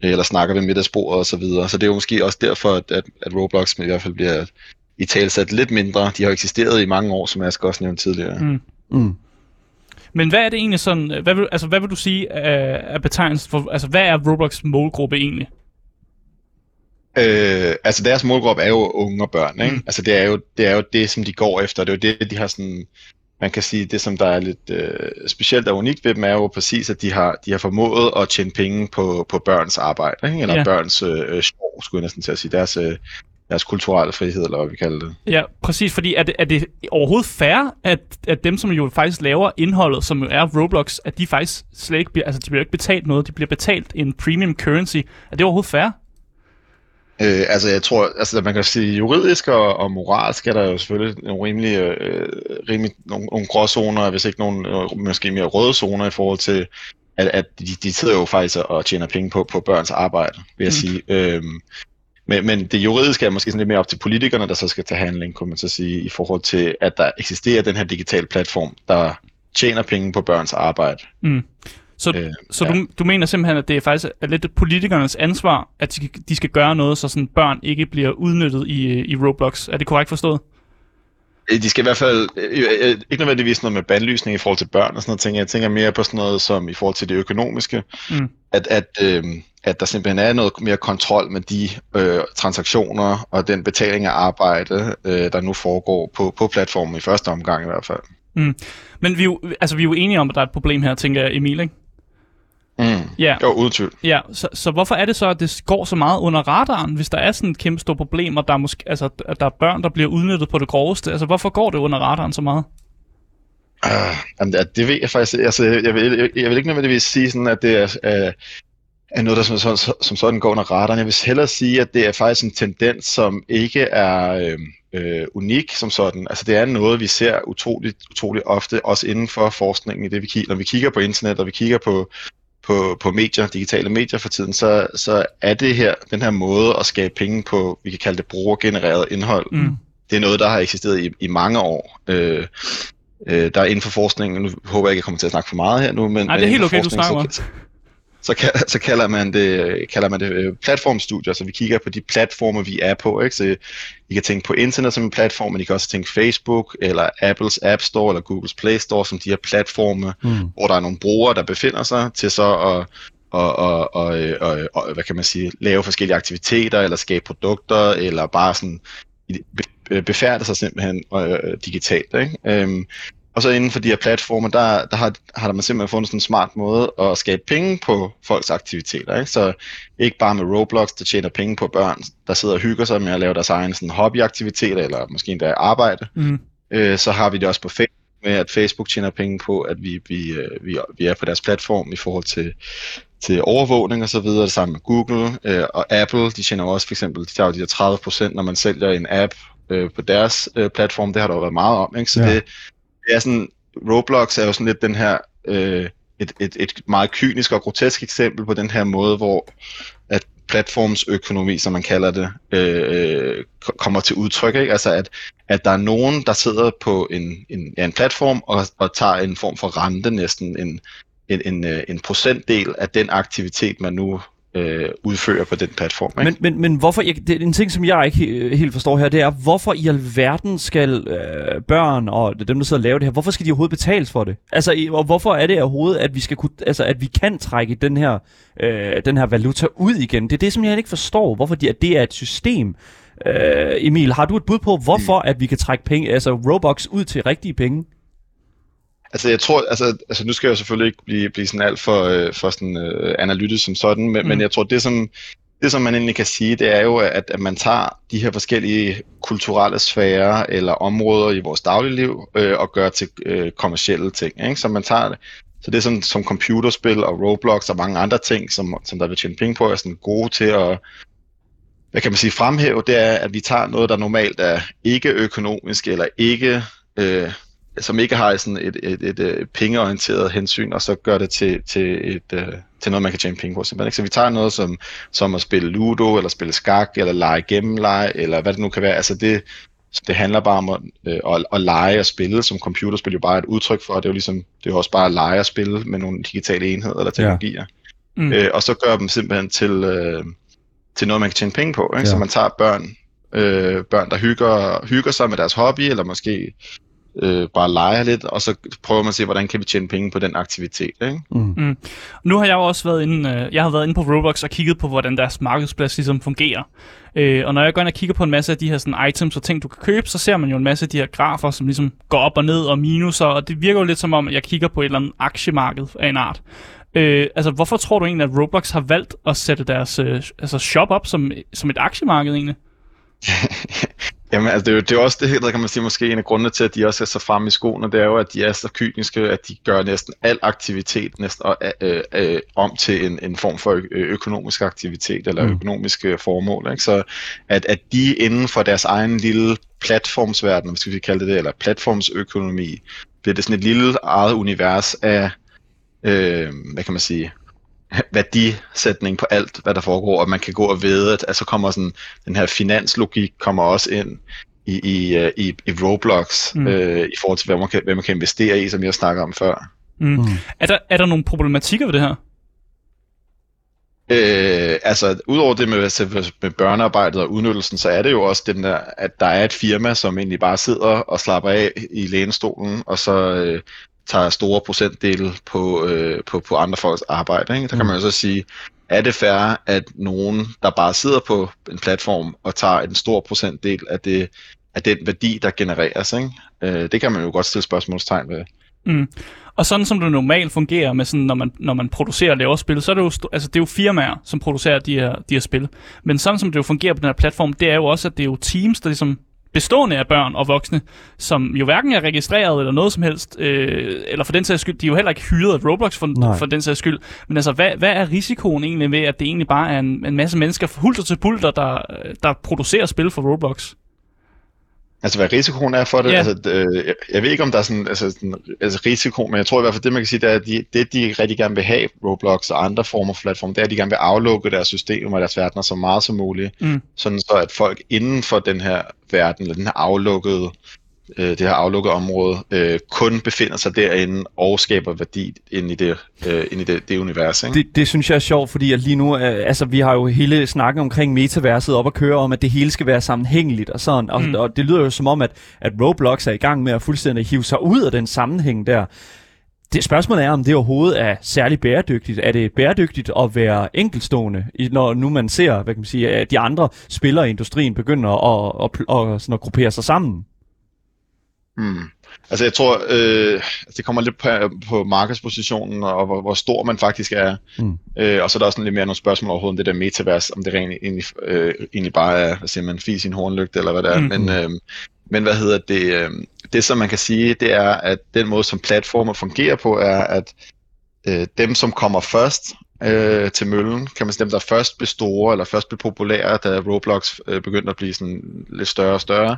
eller snakker ved middagsbordet og så videre. Så det er jo måske også derfor, at, at, at Roblox i hvert fald bliver i talsat lidt mindre. De har eksisteret i mange år, som jeg også nævnte tidligere. Mm. Mm. Men hvad er det egentlig sådan, hvad vil, altså, hvad vil du sige er, er betegnelsen for, altså hvad er Roblox målgruppe egentlig? Øh, altså deres målgruppe er jo unge og børn, ikke? Mm. Altså det er, jo, det er jo det, som de går efter. Det er jo det, de har sådan... Man kan sige, det som der er lidt øh, specielt og unikt ved dem, er jo præcis, at de har, de har formået at tjene penge på, på børns arbejde, ikke? eller ja. børns øh, sjov, skulle jeg næsten til at sige, deres, øh, deres kulturelle frihed, eller hvad vi kalder det. Ja, præcis, fordi er det, er det overhovedet fair, at, at dem, som jo faktisk laver indholdet, som jo er Roblox, at de faktisk slet ikke bliver, altså de bliver ikke betalt noget, de bliver betalt en premium currency. Er det overhovedet fair? Øh, altså jeg tror, altså man kan sige juridisk og, og moralsk er der jo selvfølgelig nogle rimelig, øh, rimelig nogle, nogle gråzoner, hvis ikke nogle øh, måske mere røde zoner i forhold til, at, at de, de sidder jo faktisk og tjener penge på, på børns arbejde, vil jeg Mm. mm. sige. Øhm, men, men det juridiske er måske sådan lidt mere op til politikerne, der så skal tage handling, kunne man så sige, i forhold til, at der eksisterer den her digitale platform, der tjener penge på børns arbejde. Mm. Så, Øh, så ja. du, du mener simpelthen, at det er faktisk er lidt politikernes ansvar, at de, skal- de skal gøre noget, så sådan børn ikke bliver udnyttet i, i Roblox. Er det korrekt forstået? Øh, De skal i hvert fald, øh, øh, ikke nødvendigvis noget med bandlysning i forhold til børn og sådan noget ting. Jeg tænker mere på sådan noget som i forhold til det økonomiske. Mm. At, at, øh, at der simpelthen er noget mere kontrol med de øh, transaktioner og den betaling af arbejde, øh, der nu foregår på, på platformen i første omgang i hvert fald. Men vi er, jo, altså, vi er jo enige om, at der er et problem her, tænker jeg, Emil, ikke? Mm. Ja, Jo, uden tvivl. ja så, så hvorfor er det så, at det går så meget under radaren, hvis der er sådan et kæmpe stort problem, og der er, måske, altså, at der er børn, der bliver udnyttet på det groveste? Altså, hvorfor går det under radaren så meget? Uh, jamen, det, det ved jeg faktisk altså, jeg, vil, jeg, jeg vil ikke nødvendigvis sige sådan, at det er, uh, er noget, der som, som, som sådan går under radaren. Jeg vil hellere sige, at det er faktisk en tendens, som ikke er øh, øh, unik som sådan. Altså det er noget, vi ser utroligt, utroligt ofte, også inden for forskningen, i det vi kigger. Når vi kigger på internet, og vi kigger på, på, på medier, digitale medier for tiden, så, så er det her, den her måde at skabe penge på, vi kan kalde det brugergenereret indhold, Mm. det er noget, der har eksisteret i, i mange år. Øh, øh, der er inden for forskningen, nu håber jeg ikke, jeg kommer til at snakke for meget her nu, men, Nej, det er helt okay, du snakker så, så, kan, så kalder man det, kalder man det øh, platformstudier, så vi kigger på de platforme, vi er på. Ikke? Så I kan tænke på internet som en platform, men I kan også tænke Facebook, eller Apples App Store, eller Googles Play Store, som de her platforme, Mm. hvor der er nogle brugere, der befinder sig til så at og, og, og, og, og, hvad kan man sige, lave forskellige aktiviteter, eller skabe produkter, eller bare sådan be- befærde sig simpelthen øh, digitalt. Ikke? Øhm, og så inden for de her platforme, der, der har, har man simpelthen fundet sådan en smart måde at skabe penge på folks aktiviteter. Ikke? Så ikke bare med Roblox, der tjener penge på børn, der sidder og hygger sig med at lave deres egen sådan, hobbyaktiviteter, eller måske endda arbejde. Mm. Øh, så har vi det også på Facebook, med at Facebook tjener penge på, at vi, vi, øh, vi, vi er på deres platform i forhold til, til overvågning og så videre. Det samme med Google øh, og Apple, de tjener også for eksempel, de tager jo de der 30 procent, når man sælger en app øh, på deres øh, platform. Det har der jo været meget om, ikke? Så ja. det, det er sådan, Roblox er jo sådan lidt den her, øh, et, et, et meget kynisk og grotesk eksempel på den her måde, hvor at platformsøkonomi, som man kalder det, øh, kommer til udtryk. Ikke? Altså at, at der er nogen, der sidder på en, en, ja, en platform og, og tager en form for rente, næsten en, en, en, øh, en procentdel af den aktivitet, man nu øh, udfører på den platform. Ikke? Men, men, men hvorfor, jeg, det er en ting, som jeg ikke he- helt forstår her, det er, hvorfor i alverden skal øh, børn og dem, der sidder og laver det her, hvorfor skal de overhovedet betales for det? Altså, og hvorfor er det overhovedet, at vi skal kunne, altså, at vi kan trække den her, øh, den her valuta ud igen? Det er det, som jeg ikke forstår, hvorfor de, at det er et system. Øh, Emil, har du et bud på, hvorfor at vi kan trække penge, altså Robux ud til rigtige penge? Altså jeg tror, altså, altså nu skal jeg jo selvfølgelig ikke blive, blive sådan alt for, øh, for sådan, øh, analytisk som sådan, men, Mm. men jeg tror, det som, det som man egentlig kan sige, det er jo, at, at man tager de her forskellige kulturelle sfærer eller områder i vores dagligliv øh, og gør til øh, kommercielle ting. Ikke? Så man tager det. Så det er sådan, som computerspil og Roblox og mange andre ting, som, som der vil tjene penge på, er sådan gode til at hvad kan man sige, fremhæve, det er, at vi tager noget, der normalt er ikke økonomisk, eller ikke, øh, som ikke har sådan et, et, et, et pengeorienteret hensyn, og så gør det til, til, et, øh, til noget, man kan tjene penge på. Simpelthen. Så vi tager noget som, som at spille ludo, eller spille skak, eller lege gennemlege, eller hvad det nu kan være. Altså det, det handler bare om at, øh, at, at lege og spille, som computerspil jo bare er et udtryk for. Det er jo ligesom, det er jo også bare at lege og spille med nogle digitale enheder eller teknologier. Ja. Mm. Øh, og så gør dem simpelthen til, øh, til noget, man kan tjene penge på. Ikke? Ja. Så man tager børn, øh, børn, der hygger, hygger sig med deres hobby, eller måske øh, bare leger lidt, og så prøver man at se, hvordan kan vi tjene penge på den aktivitet. Ikke? Mm. Mm. Nu har jeg jo også været inde, øh, jeg har været inde på Roblox og kigget på, hvordan deres markedsplads ligesom fungerer. Øh, og når jeg går ind og kigger på en masse af de her sådan, items og ting, du kan købe, så ser man jo en masse af de her grafer, som ligesom går op og ned og minuser, og det virker jo lidt som om, at jeg kigger på et eller andet aktiemarked af en art. Øh, altså, hvorfor tror du egentlig, at Roblox har valgt at sætte deres øh, altså shop op som, som et aktiemarked egentlig? Jamen, altså, det, er jo, det er også det, der kan man sige, måske en af grundene til, at de også er så fremme i skoene, det er jo, at de er så kyniske, at de gør næsten al aktivitet næsten øh, øh, om til en, en form for økonomisk aktivitet, eller mm. økonomiske formål. Ikke? Så at, at de inden for deres egen lille platformsverden, skal vi kalde det, eller platformsøkonomi, bliver det sådan et lille eget univers af, øh, hvad kan man sige, værdisætning på alt, hvad der foregår, og man kan gå og vide, at altså kommer sådan, den her finanslogik kommer også ind i, i, øh, i, i Roblox, mm. øh, i forhold til, hvad man, kan, hvad man kan investere i, som jeg snakker om før. Mm. Mm. Er, der, er der nogle problematikker ved det her? Øh, altså, udover det med, altså, med børnearbejdet og udnyttelsen, så er det jo også den der, at der er et firma, som egentlig bare sidder og slapper af i lænestolen, og så øh, tager store procentdele på, øh, på, på andre folks arbejde. Ikke? Der kan mm. man jo så sige, er det fair, at nogen, der bare sidder på en platform og tager en stor procentdel af, det, af den værdi, der genereres? Ikke? Øh, det kan man jo godt stille spørgsmålstegn ved. Mm. Og sådan som det normalt fungerer med sådan, når man, når man producerer og laver spil, så er det jo, altså det er jo firmaer, som producerer de her, de her spil. Men sådan som det jo fungerer på den her platform, det er jo også, at det er jo teams, der ligesom bestående af børn og voksne, som jo hverken er registreret eller noget som helst, øh, eller for den sags skyld, de er jo heller ikke hyret af Roblox for, for den sags skyld. Men altså, hvad, hvad er risikoen egentlig ved, at det egentlig bare er en, en masse mennesker hulter til pulter, der, der producerer spil for Roblox? Altså hvad risikoen er for det, ja. altså, øh, jeg, ved ikke om der er sådan, altså, sådan altså risiko, men jeg tror i hvert fald det man kan sige, det er, at de, det de rigtig gerne vil have, Roblox og andre former for platform, det er at de gerne vil aflukke deres system og deres verdener så meget som muligt, mm. sådan så at folk inden for den her verden, eller den her aflukkede øh, det her aflukkede område, øh, kun befinder sig derinde og skaber værdi ind i det, øh, ind i det, det univers. Ikke? Det, det synes jeg er sjovt, fordi at lige nu, øh, altså vi har jo hele snakken omkring metaverset op at køre om, at det hele skal være sammenhængeligt og sådan, og, mm. og det lyder jo som om, at, at Roblox er i gang med at fuldstændig hive sig ud af den sammenhæng der. Det spørgsmålet er, om det overhovedet er særlig bæredygtigt. Er det bæredygtigt at være enkelstående, når nu man ser, hvad kan man sige, at de andre spillere i industrien begynder at, at, at, at, sådan at gruppere sig sammen? Hmm. Altså jeg tror, øh, det kommer lidt på, på markedspositionen og hvor, hvor stor man faktisk er. Mm. Øh, og så er der også lidt mere nogle spørgsmål overhovedet om det der metavers, om det rent egentlig, øh, egentlig bare er, hvad siger man, fis i en hornlygte eller hvad det er. Mm. Men, øh, men hvad hedder det? Øh, det som man kan sige, det er, at den måde som platformer fungerer på, er, at øh, dem som kommer først øh, til møllen, kan man sige, dem der først blev store eller først blev populære, da Roblox øh, begyndte at blive sådan lidt større og større,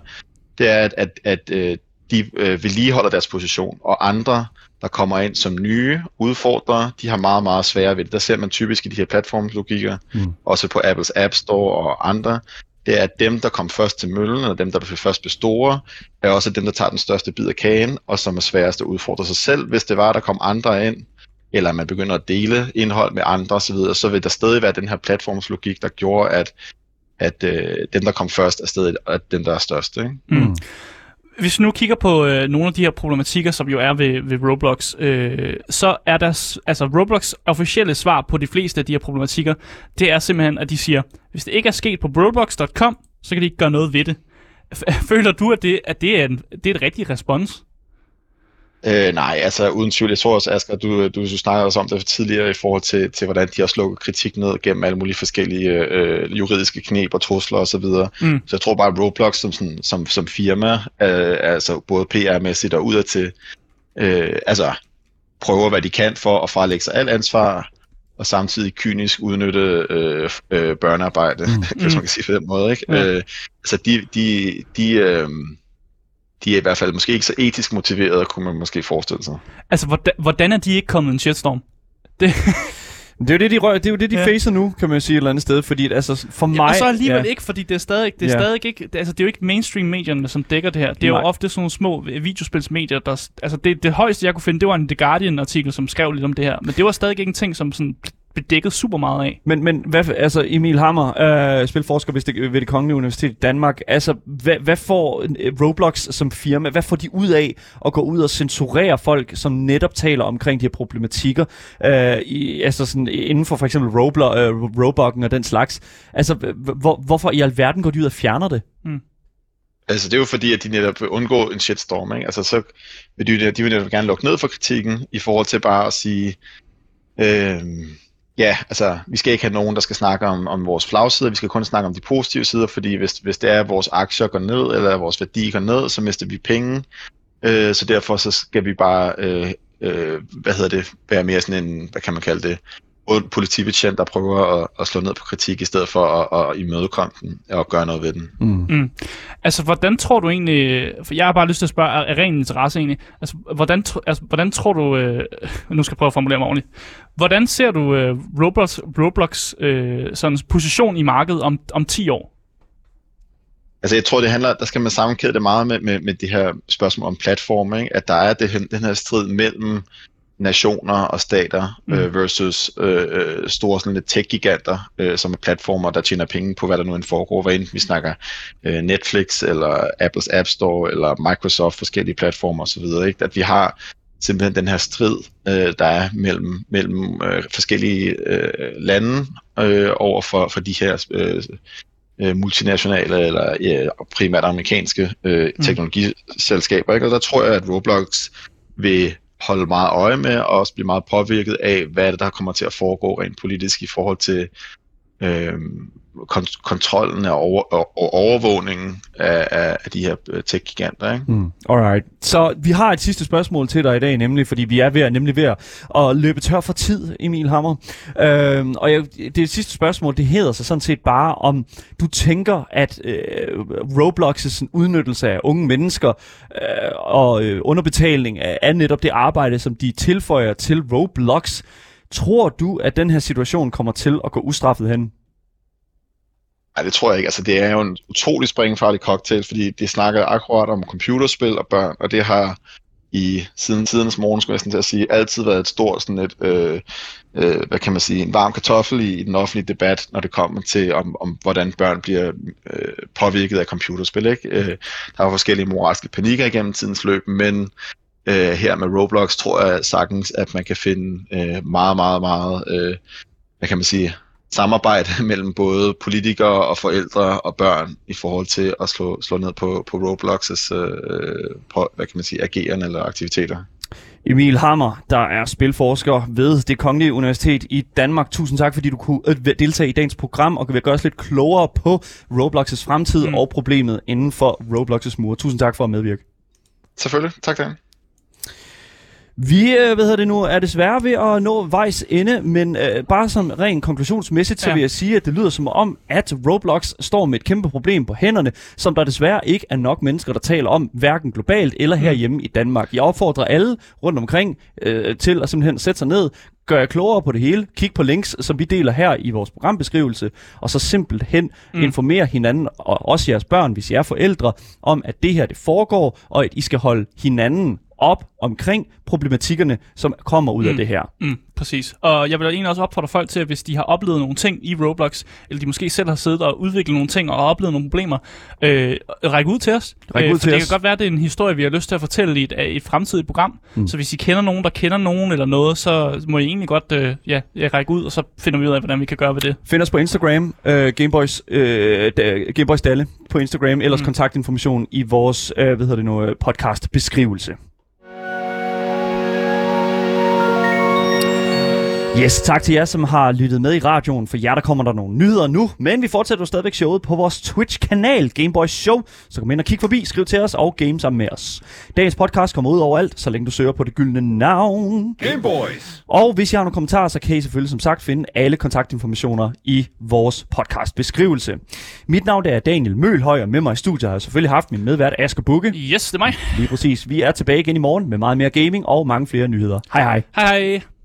det er, at, at, at øh, de øh, vedligeholder deres position, og andre, der kommer ind som nye udfordrere, de har meget, meget svære ved det. Der ser man typisk i de her platformlogikker, mm. også på Apples App Store og andre, det er, at dem, der kom først til møllen, eller dem, der først blev store, er også dem, der tager den største bid af kagen, og som er sværest at udfordre sig selv. Hvis det var, der kom andre ind, eller man begynder at dele indhold med andre osv., så, så vil der stadig være den her platformslogik, der gjorde, at, at øh, dem, der kom først, er stadig at den, der er størst. Ikke? Mm hvis vi nu kigger på øh, nogle af de her problematikker, som jo er ved, ved Roblox, øh, så er der, altså Roblox officielle svar på de fleste af de her problematikker, det er simpelthen, at de siger, hvis det ikke er sket på roblox.com, så kan de ikke gøre noget ved det. Føler du, at det, at det, er, en, det er et rigtigt respons? Øh, nej, altså uden tvivl. Jeg tror også, Asger, du, du, du snakkede også om det tidligere i forhold til, til hvordan de har slukket kritik ned gennem alle mulige forskellige øh, juridiske knep og trusler osv. Så, mm. så jeg tror bare, at Roblox som, sådan, som, som firma, øh, altså både PR-mæssigt og udadtil, øh, altså prøver, hvad de kan for at frelægge sig alt ansvar og samtidig kynisk udnytte øh, øh, børnearbejde, mm. hvis man kan sige på den måde. Ikke? Ja. Øh, altså de, de, de, øh, de er i hvert fald måske ikke så etisk motiverede, kunne man måske forestille sig. Altså, hvordan, hvordan er de ikke kommet en shitstorm? Det, Det er jo det, de, rør, det er jo det, de Ja. facer nu, kan man sige et eller andet sted. Fordi altså, for mig... ja, og så alligevel ja. ikke, fordi det er stadig, det er Ja. stadig ikke, det, altså, det er jo ikke mainstream-medierne, som dækker det her. Det er jo Nej. ofte sådan nogle små videospilsmedier, der, altså det, det højeste, jeg kunne finde, det var en The Guardian-artikel, som skrev lidt om det her. Men det var stadig ikke en ting, som sådan blev dækket super meget af. Men, men hvad, altså Emil Hammer, øh, spilforsker ved det, ved det Kongelige Universitet i Danmark, altså hvad, hvad får øh, Roblox som firma, hvad får de ud af at gå ud og censurere folk, som netop taler omkring de her problematikker, øh, i, altså sådan inden for for eksempel Roblo, øh, Robloxen og den slags. Altså hvor, hvorfor i alverden går de ud og fjerner det? Altså det er jo fordi, at de netop vil undgå en shitstorm. Ikke? Altså så vil de, de vil netop gerne lukke ned for kritikken i forhold til bare at sige, øh, ja, altså vi skal ikke have nogen, der skal snakke om, om vores flagsider, vi skal kun snakke om de positive sider, fordi hvis, hvis det er, at vores aktier går ned, eller vores værdi går ned, så mister vi penge. Øh, så derfor så skal vi bare, øh, øh, hvad hedder det, være mere sådan en, hvad kan man kalde det, ond politibetjent, der prøver at, at slå ned på kritik, i stedet for at, at imødekomme den og gøre noget ved den. Mm. Altså, hvordan tror du egentlig, for jeg har bare lyst til at spørge af, af ren interesse egentlig, altså, hvordan, altså, hvordan tror du, øh, nu skal jeg prøve at formulere mig ordentligt, hvordan ser du øh, Roblox, Roblox øh, sådan position i markedet om, om 10 år? Altså jeg tror, det handler, der skal man sammenkæde det meget med, med, med de her spørgsmål om platform, ikke? at der er det, den her strid mellem nationer og stater Mm. mm. øh, versus øh, øh, store sådan lidt tech-giganter, øh, som er platformer, der tjener penge på, hvad der nu end foregår, hvad enten vi snakker øh, Netflix, eller Apples App Store, eller Microsoft, forskellige platformer osv., ikke? at vi har simpelthen den her strid, øh, der er mellem, mellem øh, forskellige øh, lande øh, over for, for de her øh, øh, multinationale eller ja, primært amerikanske øh, teknologiselskaber. Ikke? Og der tror jeg, at Roblox vil holde meget øje med, og også blive meget påvirket af, hvad er det, der kommer til at foregå rent politisk i forhold til øh, kont- kontrollen og, over- og, og overvågningen af, af, af de her øh, tech-giganter. Ikke? Mm. Alright. Så vi har et sidste spørgsmål til dig i dag, nemlig fordi vi er ved, nemlig ved at, at løbe tør for tid, Emil Hammer. Øhm, og jeg, det sidste spørgsmål, det hedder sig sådan set bare, om du tænker, at øh, Roblox's udnyttelse af unge mennesker øh, og øh, underbetaling af, af netop det arbejde, som de tilføjer til Roblox, tror du, at den her situation kommer til at gå ustraffet hen? Nej, det tror jeg ikke. Altså, det er jo en utrolig springfarlig cocktail, fordi det snakker akkurat om computerspil og børn, og det har i siden tidens morgen, skulle jeg til at sige, altid været et stort sådan et, øh, øh, hvad kan man sige, en varm kartoffel i, i den offentlige debat, når det kommer til, om, om hvordan børn bliver øh, påvirket af computerspil. Ikke? Øh, der er forskellige moralske panikker igennem tidens løb, men øh, her med Roblox tror jeg sagtens, at man kan finde øh, meget, meget, meget, øh, hvad kan man sige, samarbejde mellem både politikere og forældre og børn i forhold til at slå, slå ned på, på Roblox's øh, på, hvad kan man sige, ageren eller aktiviteter. Emil Hammer, der er spilforsker ved det Kongelige Universitet i Danmark. Tusind tak, fordi du kunne øh, deltage i dagens program og vil gøre os lidt klogere på Roblox's fremtid Mm. og problemet inden for Roblox's mure. Tusind tak for at medvirke. Selvfølgelig. Tak, Dan. Vi øh, hvad hedder det nu, er desværre ved at nå vejs ende, men øh, bare som ren konklusionsmæssigt, så Ja. vil jeg sige, at det lyder som om, at Roblox står med et kæmpe problem på hænderne, som der desværre ikke er nok mennesker, der taler om, hverken globalt eller herhjemme i Danmark. Jeg opfordrer alle rundt omkring øh, til at simpelthen sætte sig ned, gøre jer klogere på det hele, kig på links, som vi deler her i vores programbeskrivelse, og så simpelthen Mm. mm. informere hinanden, og også jeres børn, hvis I er forældre, om at det her det foregår, og at I skal holde hinanden op omkring problematikkerne, som kommer ud mm. af det her. Mm, præcis. Og jeg vil egentlig også opfordre folk til, at hvis de har oplevet nogle ting i Roblox, eller de måske selv har siddet og udviklet nogle ting og oplevet nogle problemer, øh, række ud til os. Ræk ud for til det os. kan godt være, at det er en historie, vi har lyst til at fortælle i et, et fremtidigt program. Mm. Så hvis I kender nogen, der kender nogen eller noget, så må I egentlig godt øh, ja, række ud, og så finder vi ud af, hvordan vi kan gøre ved det. Find os på Instagram, øh, Gameboys, øh, Gameboys Dalle på Instagram, ellers Mm. mm. kontaktinformation i vores øh, hvad hedder det nu, øh, podcast beskrivelse. Yes, tak til jer, som har lyttet med i radioen. For jer, der kommer der nogle nyheder nu. Men vi fortsætter jo stadigvæk showet på vores Twitch-kanal, Gameboys Show. Så kom ind og kig forbi, skriv til os og game sammen med os. Dagens podcast kommer ud overalt, så længe du søger på det gyldne navn. Gameboys! Og hvis I har nogle kommentarer, så kan I selvfølgelig som sagt finde alle kontaktinformationer i vores podcast beskrivelse. Mit navn er Daniel Mølhøj, og med mig i studiet har jeg selvfølgelig haft min medvært Asger Bukke. Yes, det er mig. Lige præcis. Vi er tilbage igen i morgen med meget mere gaming og mange flere nyheder. Hej hej. Hej hej.